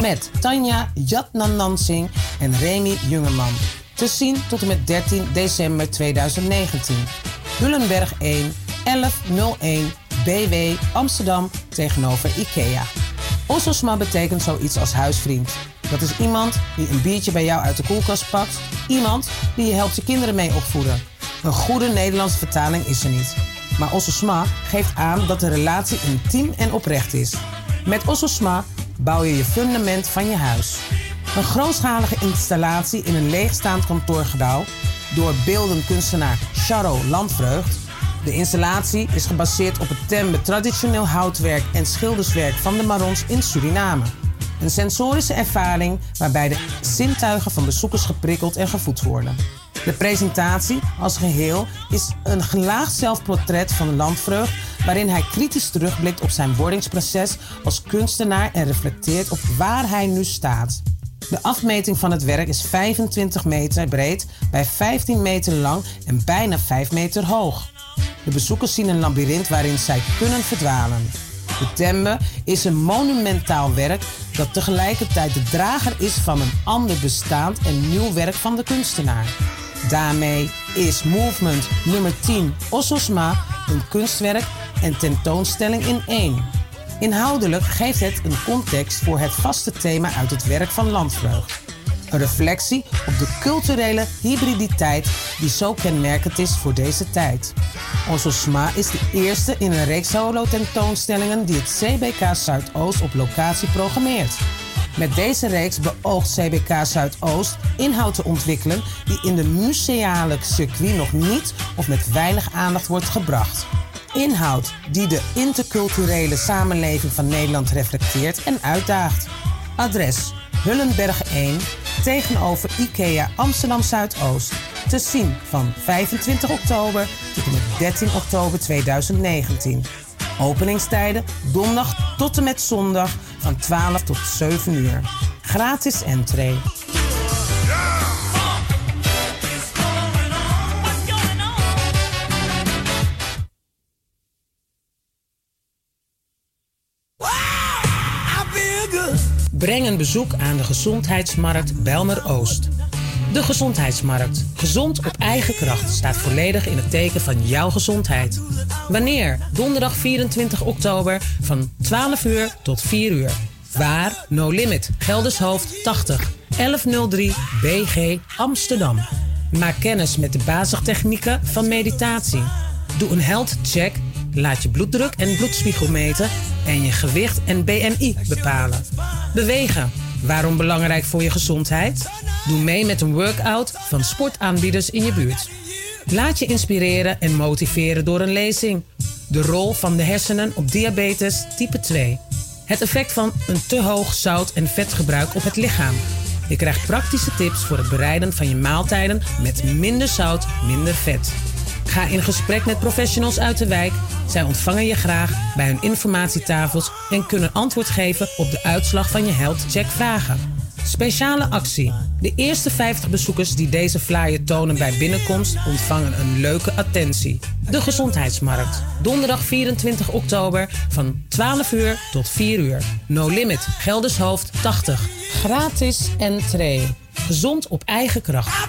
Met Tanja Jatnanansing en Remy Jungerman. Te zien tot en met 13 december 2019. Hullenberg 1 1101 BW Amsterdam tegenover IKEA. Ososma betekent zoiets als huisvriend. Dat is iemand die een biertje bij jou uit de koelkast pakt. Iemand die je helpt je kinderen mee opvoeden. Een goede Nederlandse vertaling is er niet. Maar Ososma geeft aan dat de relatie intiem en oprecht is. Met Ososma bouw je je fundament van je huis. Een grootschalige installatie in een leegstaand kantoorgebouw door beeldend kunstenaar Charo Landvreugd. De installatie is gebaseerd op het tembe traditioneel houtwerk en schilderswerk van de Marons in Suriname. Een sensorische ervaring waarbij de zintuigen van bezoekers geprikkeld en gevoed worden. De presentatie als geheel is een gelaagd zelfportret van Landvreugd... waarin hij kritisch terugblikt op zijn wordingsproces als kunstenaar... en reflecteert op waar hij nu staat. De afmeting van het werk is 25 meter breed bij 15 meter lang en bijna 5 meter hoog. De bezoekers zien een labyrint waarin zij kunnen verdwalen. Tembe is een monumentaal werk dat tegelijkertijd de drager is van een ander bestaand en nieuw werk van de kunstenaar. Daarmee is Movement nummer 10 Ososma een kunstwerk en tentoonstelling in één. Inhoudelijk geeft het een context voor het vaste thema uit het werk van Landvreugd. Een reflectie op de culturele hybriditeit die zo kenmerkend is voor deze tijd. Ososma is de eerste in een reeks solo-tentoonstellingen die het CBK Zuidoost op locatie programmeert. Met deze reeks beoogt CBK Zuidoost inhoud te ontwikkelen die in de museale circuit nog niet of met weinig aandacht wordt gebracht. Inhoud die de interculturele samenleving van Nederland reflecteert en uitdaagt. Adres Hullenberg 1 tegenover IKEA Amsterdam Zuidoost. Te zien van 25 oktober tot en met 13 oktober 2019. Openingstijden donderdag tot en met zondag van 12 tot 7 uur. Gratis entree. Breng een bezoek aan de gezondheidsmarkt Belmer Oost. De Gezondheidsmarkt. Gezond op eigen kracht staat volledig in het teken van jouw gezondheid. Wanneer? Donderdag 24 oktober van 12 uur tot 4 uur. Waar? No Limit. Geldershoofd 80. 1103 BG Amsterdam. Maak kennis met de basistechnieken van meditatie. Doe een health check. Laat je bloeddruk en bloedspiegel meten en je gewicht en BMI bepalen. Bewegen. Waarom belangrijk voor je gezondheid? Doe mee met een workout van sportaanbieders in je buurt. Laat je inspireren en motiveren door een lezing. De rol van de hersenen op diabetes type 2. Het effect van een te hoog zout- en vetgebruik op het lichaam. Je krijgt praktische tips voor het bereiden van je maaltijden met minder zout, minder vet. Ga in gesprek met professionals uit de wijk. Zij ontvangen je graag bij hun informatietafels en kunnen antwoord geven op de uitslag van je health check vragen. Speciale actie. De eerste 50 bezoekers die deze flyer tonen bij binnenkomst ontvangen een leuke attentie. De Gezondheidsmarkt. Donderdag 24 oktober van 12 uur tot 4 uur. No Limit. Geldershoofd 80. Gratis entree. Gezond op eigen kracht.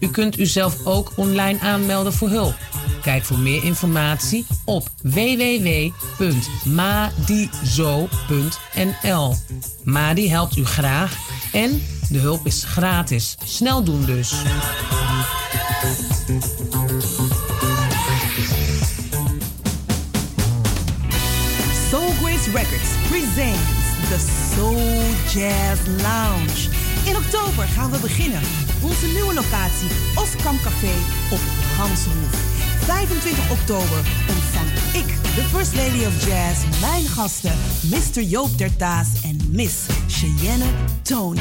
U kunt uzelf ook online aanmelden voor hulp. Kijk voor meer informatie op www.madizo.nl. Madi helpt u graag en de hulp is gratis. Snel doen dus. Soul Grace Records presents the Soul Jazz Lounge. In oktober gaan we beginnen. Onze nieuwe locatie, Oskam Café op Hanshoef. 25 oktober ik, de First Lady of Jazz, mijn gasten, Mr. Joop Dertaas en Miss Cheyenne Tony.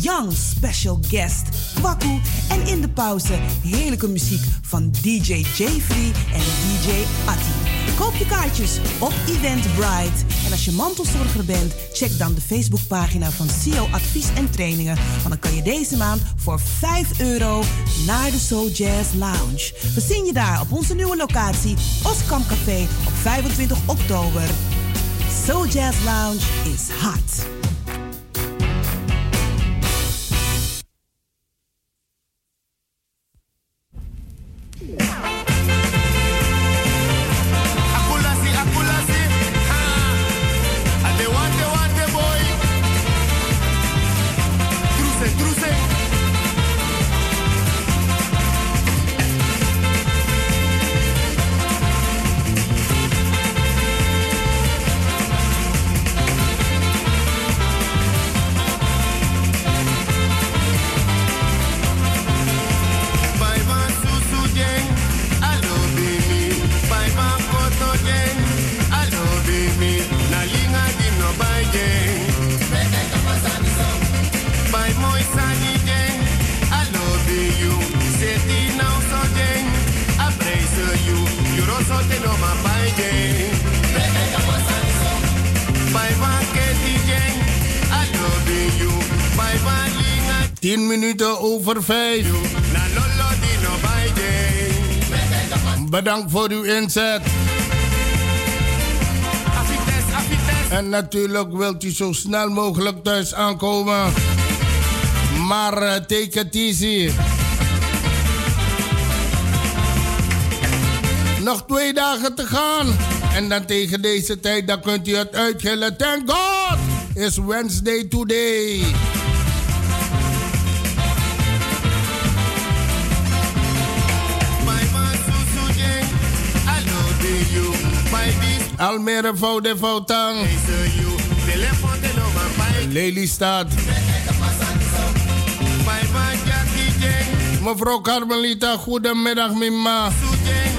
Young special guest, Kwaku en in de pauze heerlijke muziek van DJ Jeffrey en DJ Atti. Koop je kaartjes op Eventbrite. En als je mantelzorger bent, check dan de Facebookpagina van CEO Advies en Trainingen. Want dan kan je deze maand voor 5 euro naar de Soul Jazz Lounge. We zien je daar op onze nieuwe locatie, Oskam Café, op 25 oktober. Soul Jazz Lounge is hot. Over 5. na lolo di no bai jeng. Bedankt voor uw inzet. En natuurlijk wilt u zo snel mogelijk thuis aankomen. Maar eh, take it easy. Nog twee dagen te gaan. En dan tegen deze tijd, dan kunt u het uitgillen. Thank God! It's Wednesday today. Almere Voude Voutang. Lelystad. Mevrouw Carmelita, goedemiddag Mima.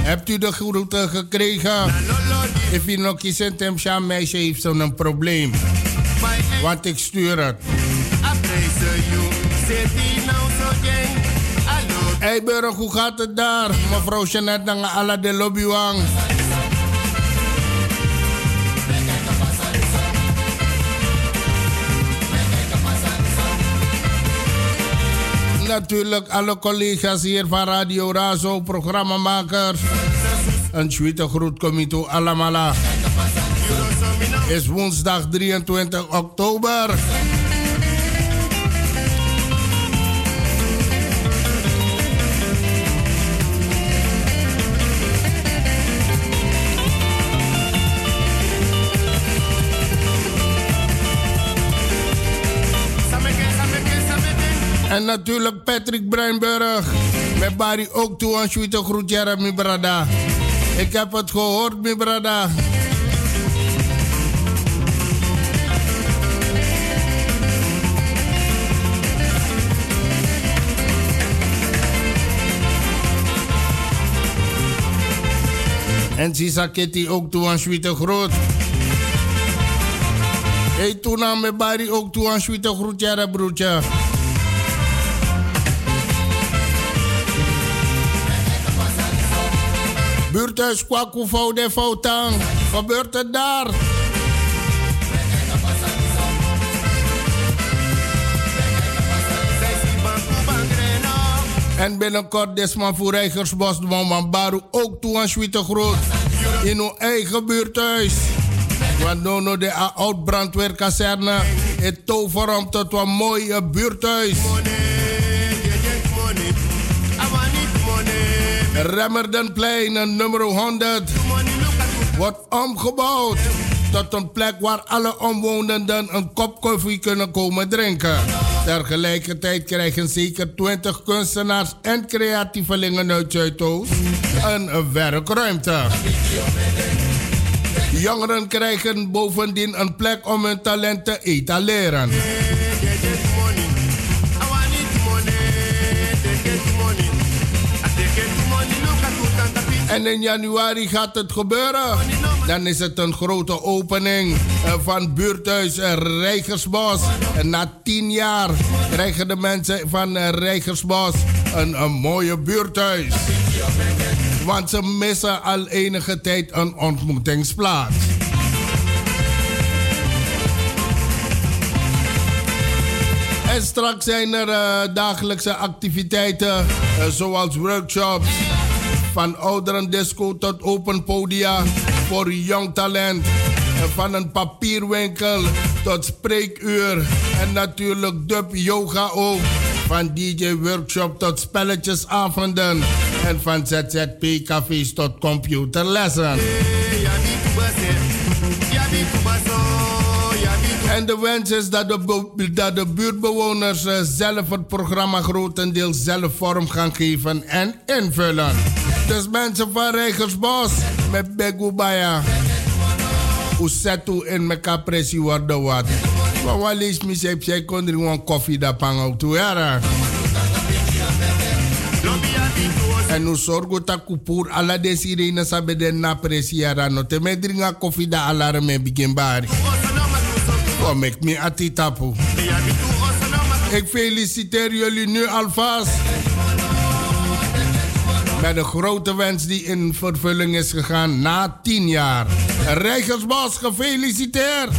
Hebt u de groeten gekregen? If u nog kies een meisje heeft zo'n probleem. Want ik stuur het. Hey Burg, hoe gaat het daar? Mevrouw Jeanette, dan alla de lobbywang. Natuurlijk alle collega's hier van Radio Razo, programmamakers. Een tweede groet komt toe allemaal. Is woensdag 23 oktober. En natuurlijk Patrick Bruinburg. Met Barry ook toe aan Schuite groet Jeremy Brada. Ik heb het gehoord, mi brada. En Sisa Kitty ook toe aan Schuite groet. Hey, toen aan mijn Barry ook toe aan Schuite groet, jara broertje. Buurthuis Kwaku de Foutang. Gebeurt het daar? En binnenkort desman voor Rijgersbos, man Baru ook toe aan Schwitte Groot. In uw eigen buurthuis. Want no de oud brandweerkazerne. Het toverom tot een mooie buurthuis. Remmerdenplein, nummer 100, wordt omgebouwd tot een plek waar alle omwonenden een kop koffie kunnen komen drinken. Tegelijkertijd krijgen zeker 20 kunstenaars en creatievelingen uit Zuidoost een werkruimte. Jongeren krijgen bovendien een plek om hun talenten te etaleren. En in januari gaat het gebeuren. Dan is het een grote opening eh, van buurthuis eh, Rijgersbos. Na tien jaar krijgen de mensen van eh, Rijgersbos een, een mooie buurthuis. Want ze missen al enige tijd een ontmoetingsplaats. En straks zijn er dagelijkse activiteiten zoals workshops van ouderendisco tot open podia voor jong talent. Van een papierwinkel tot spreekuur. En natuurlijk dub yoga ook. Van DJ workshop tot spelletjesavonden. En van ZZP cafés tot computerlessen. En de wens is dat de, dat de buurtbewoners eh, zelf het programma grotendeels zelf vorm gaan geven en invullen. Dus mensen van Rijgersbos met Begubaya. Usetu in meka pressie worden wat. Maar wat lees me zei, jij kon er gewoon koffie dat pang ook toe ja. En nu zorgo ta kupur ala de sirene sabe de na presiara no te koffie da alarme begin. Kom ik. Ik feliciteer jullie nu alvast met een grote wens die in vervulling is gegaan na tien jaar. Rijgersbos, gefeliciteerd!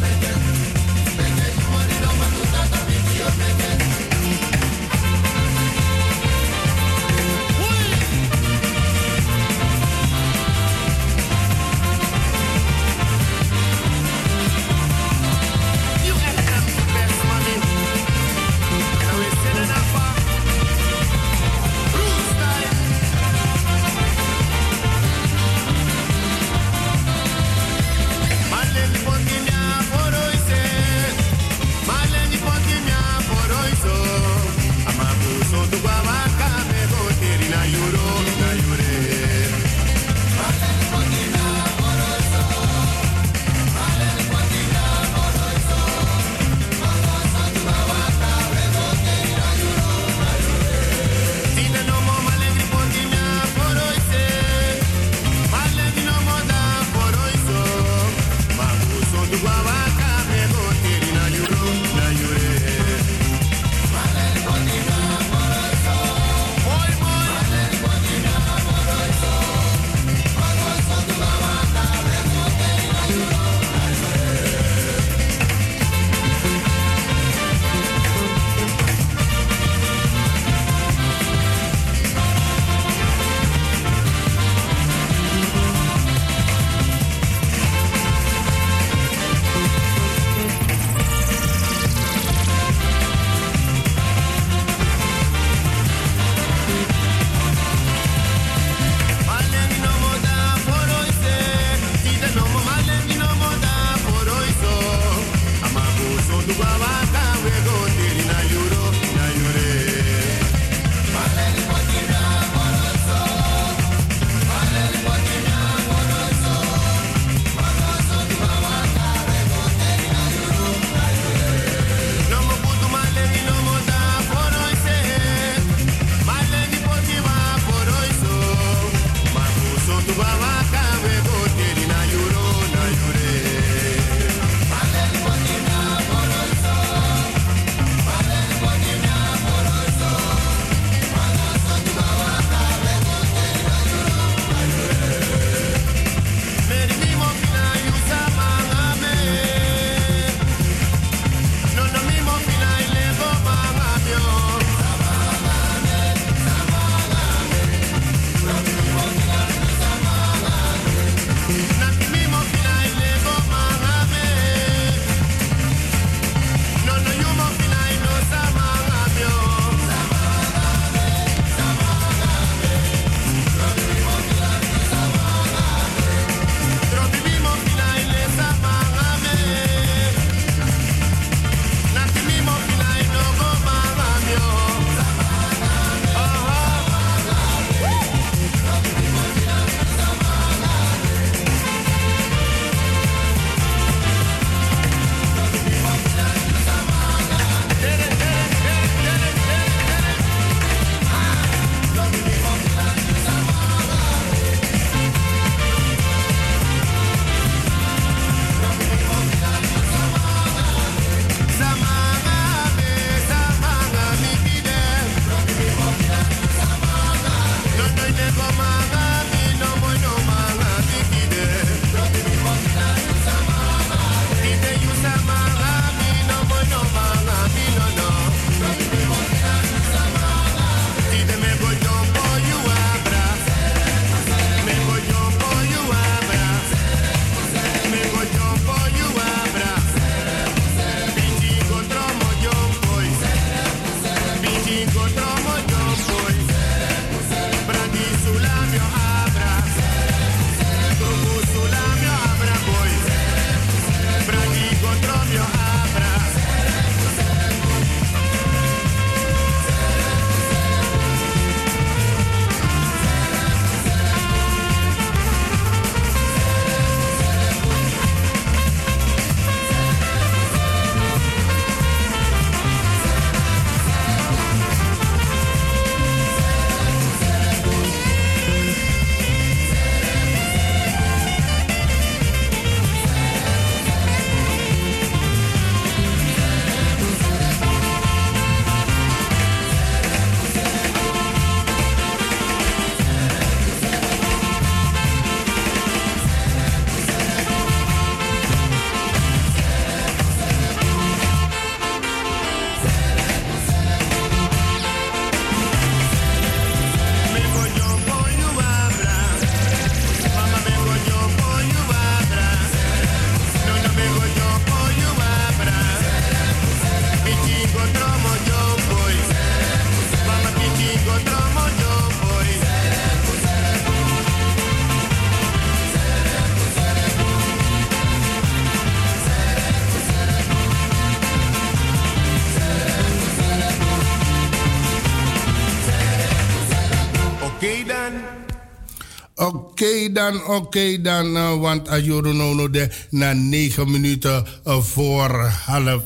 Dan, oké dan, uh, want Ajuru Nono de na 9 minuten uh, voor half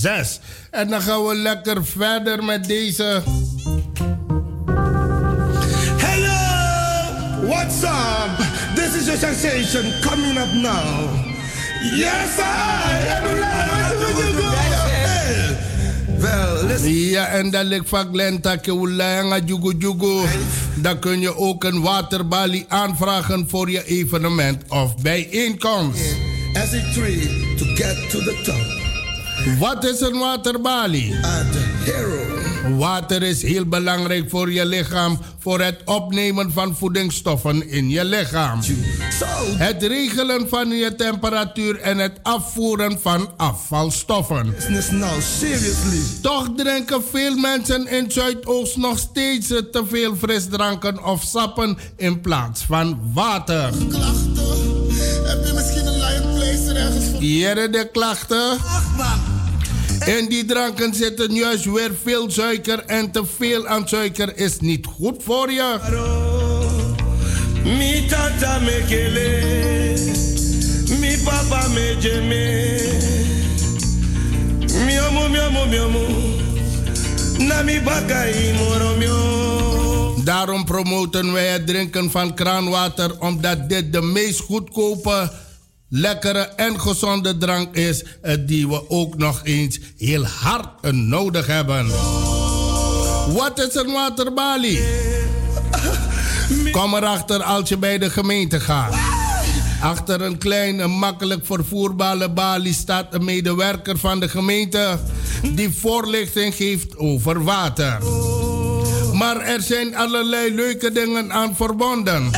zes. En dan gaan we lekker verder met deze. Hello, what's up? This is your sensation coming up now. Yes, I. Wel, ja, en dan ligt van Glenta Kewulanga Jugu Jugu. Dan kun je ook een waterbalie aanvragen voor je evenement of bijeenkomst. As a tree to get to the top. Wat is een waterbalie? Water is heel belangrijk voor je lichaam, voor het opnemen van voedingsstoffen in je lichaam. Het regelen van je temperatuur en het afvoeren van afvalstoffen. Toch drinken veel mensen in Zuidoost nog steeds te veel frisdranken of sappen in plaats van water. Klachten? Heb je misschien een lion place ergens voor? Hier de klachten. In die dranken zitten juist weer veel suiker en te veel aan suiker is niet goed voor je. Mi tata mi papa na mi bakai moro mi Daarom promoten wij het drinken van kraanwater omdat dit de meest goedkope lekkere en gezonde drank is, eh, die we ook nog eens heel hard nodig hebben. Wat is een waterbalie? Kom erachter als je bij de gemeente gaat. Achter een kleine, makkelijk vervoerbare balie staat een medewerker van de gemeente die voorlichting geeft over water. Maar er zijn allerlei leuke dingen aan verbonden.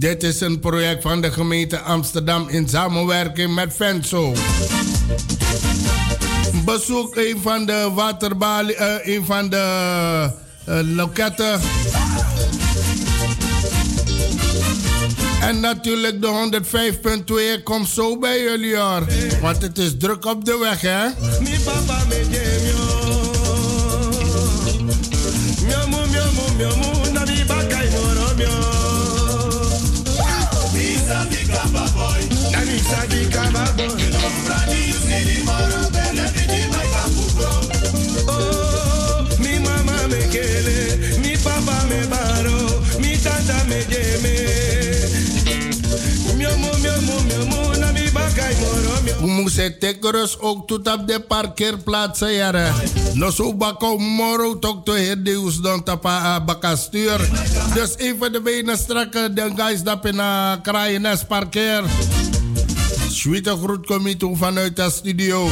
Dit is een project van de gemeente Amsterdam in samenwerking met Venso. Bezoek een van de waterbalie, uh, een van de uh, loketten. En natuurlijk de 105.2 komt zo bij jullie hoor. Want het is druk op de weg hè. ze tekeros ook tot op de parkeerplaatsen ja, Nog zo bakko moro toch to deus dan us pa eh, tapa bakastuur. Dus even de benen strakken, dan guys dat in eh, kraaienes parkeer. Sweet groet komt vanuit de studio.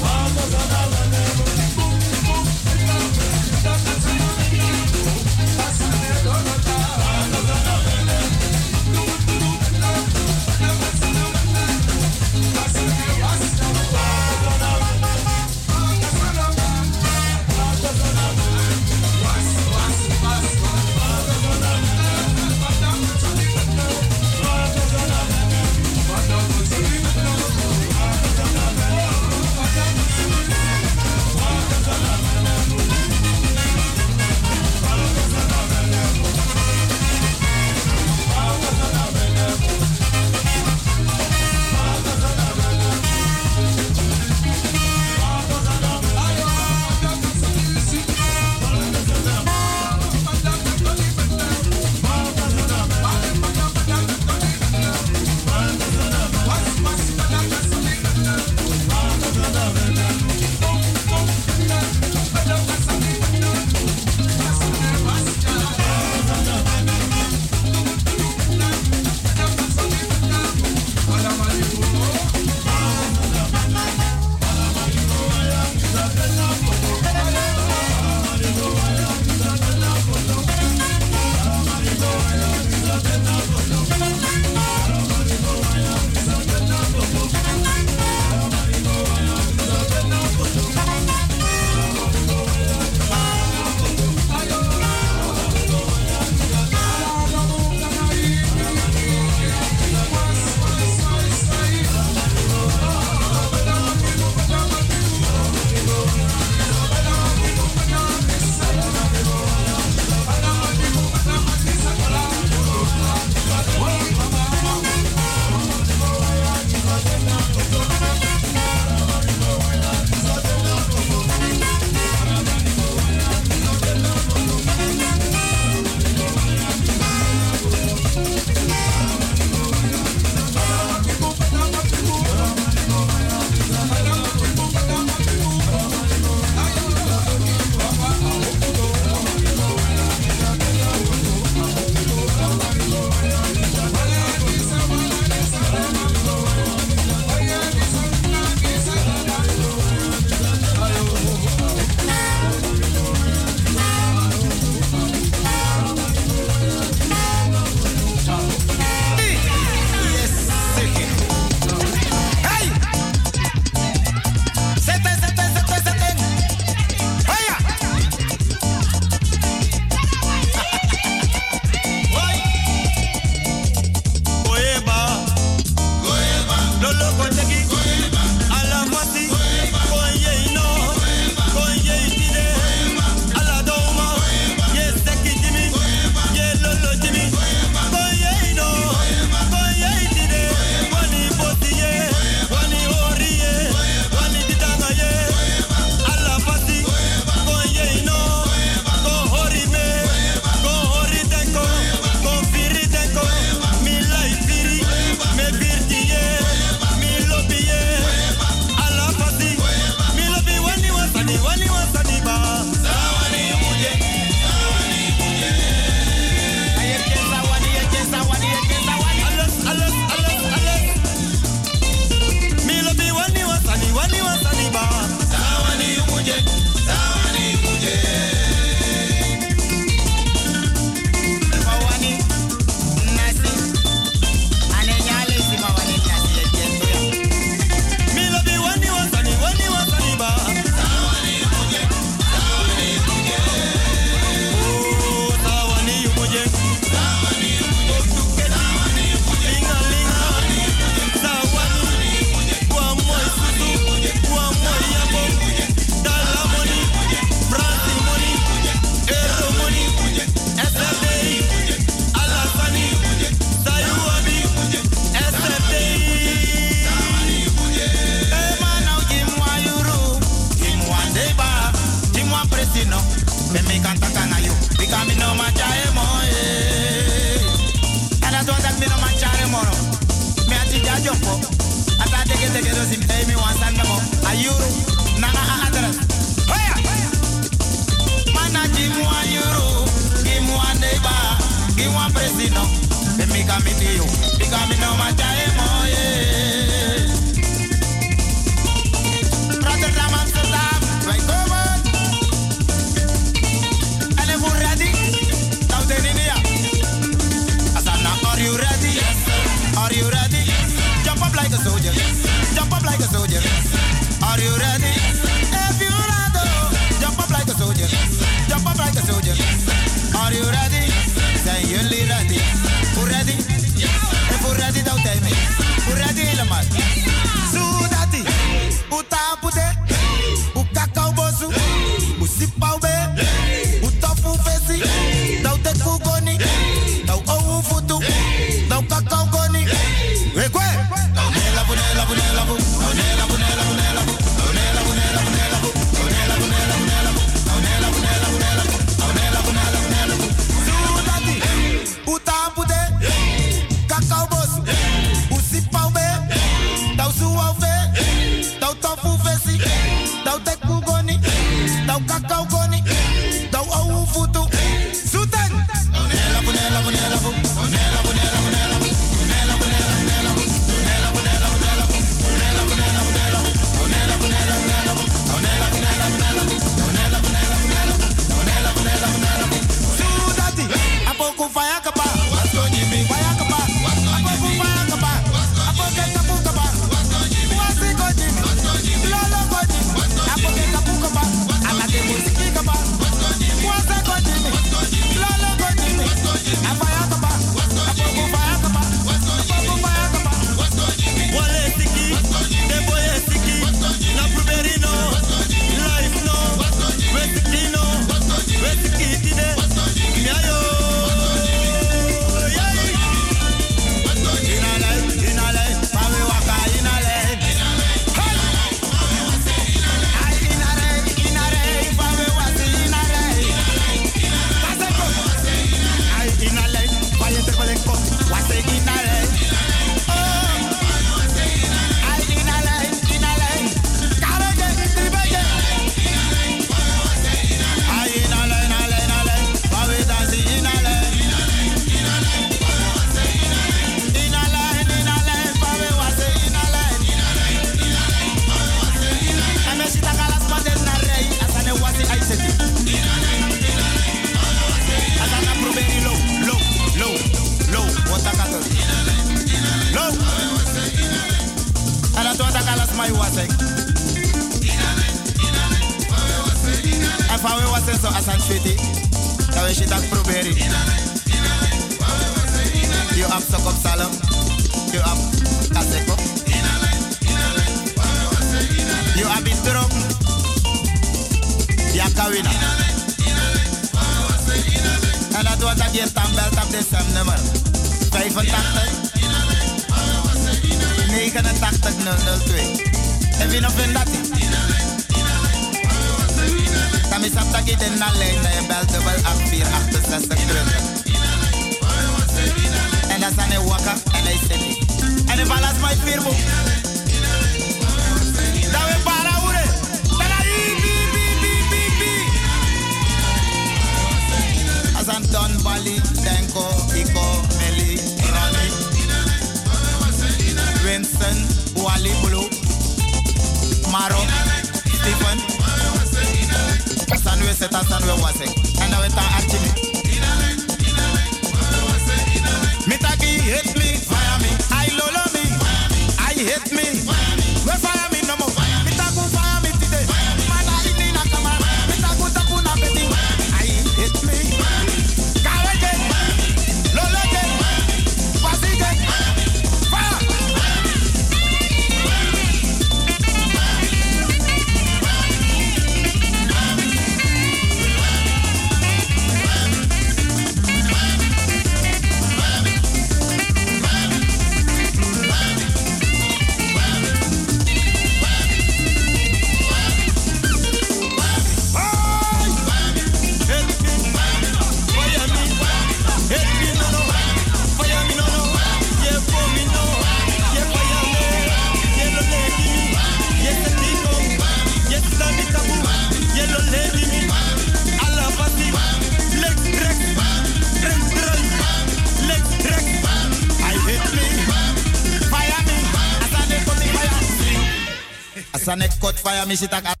As a fire, me.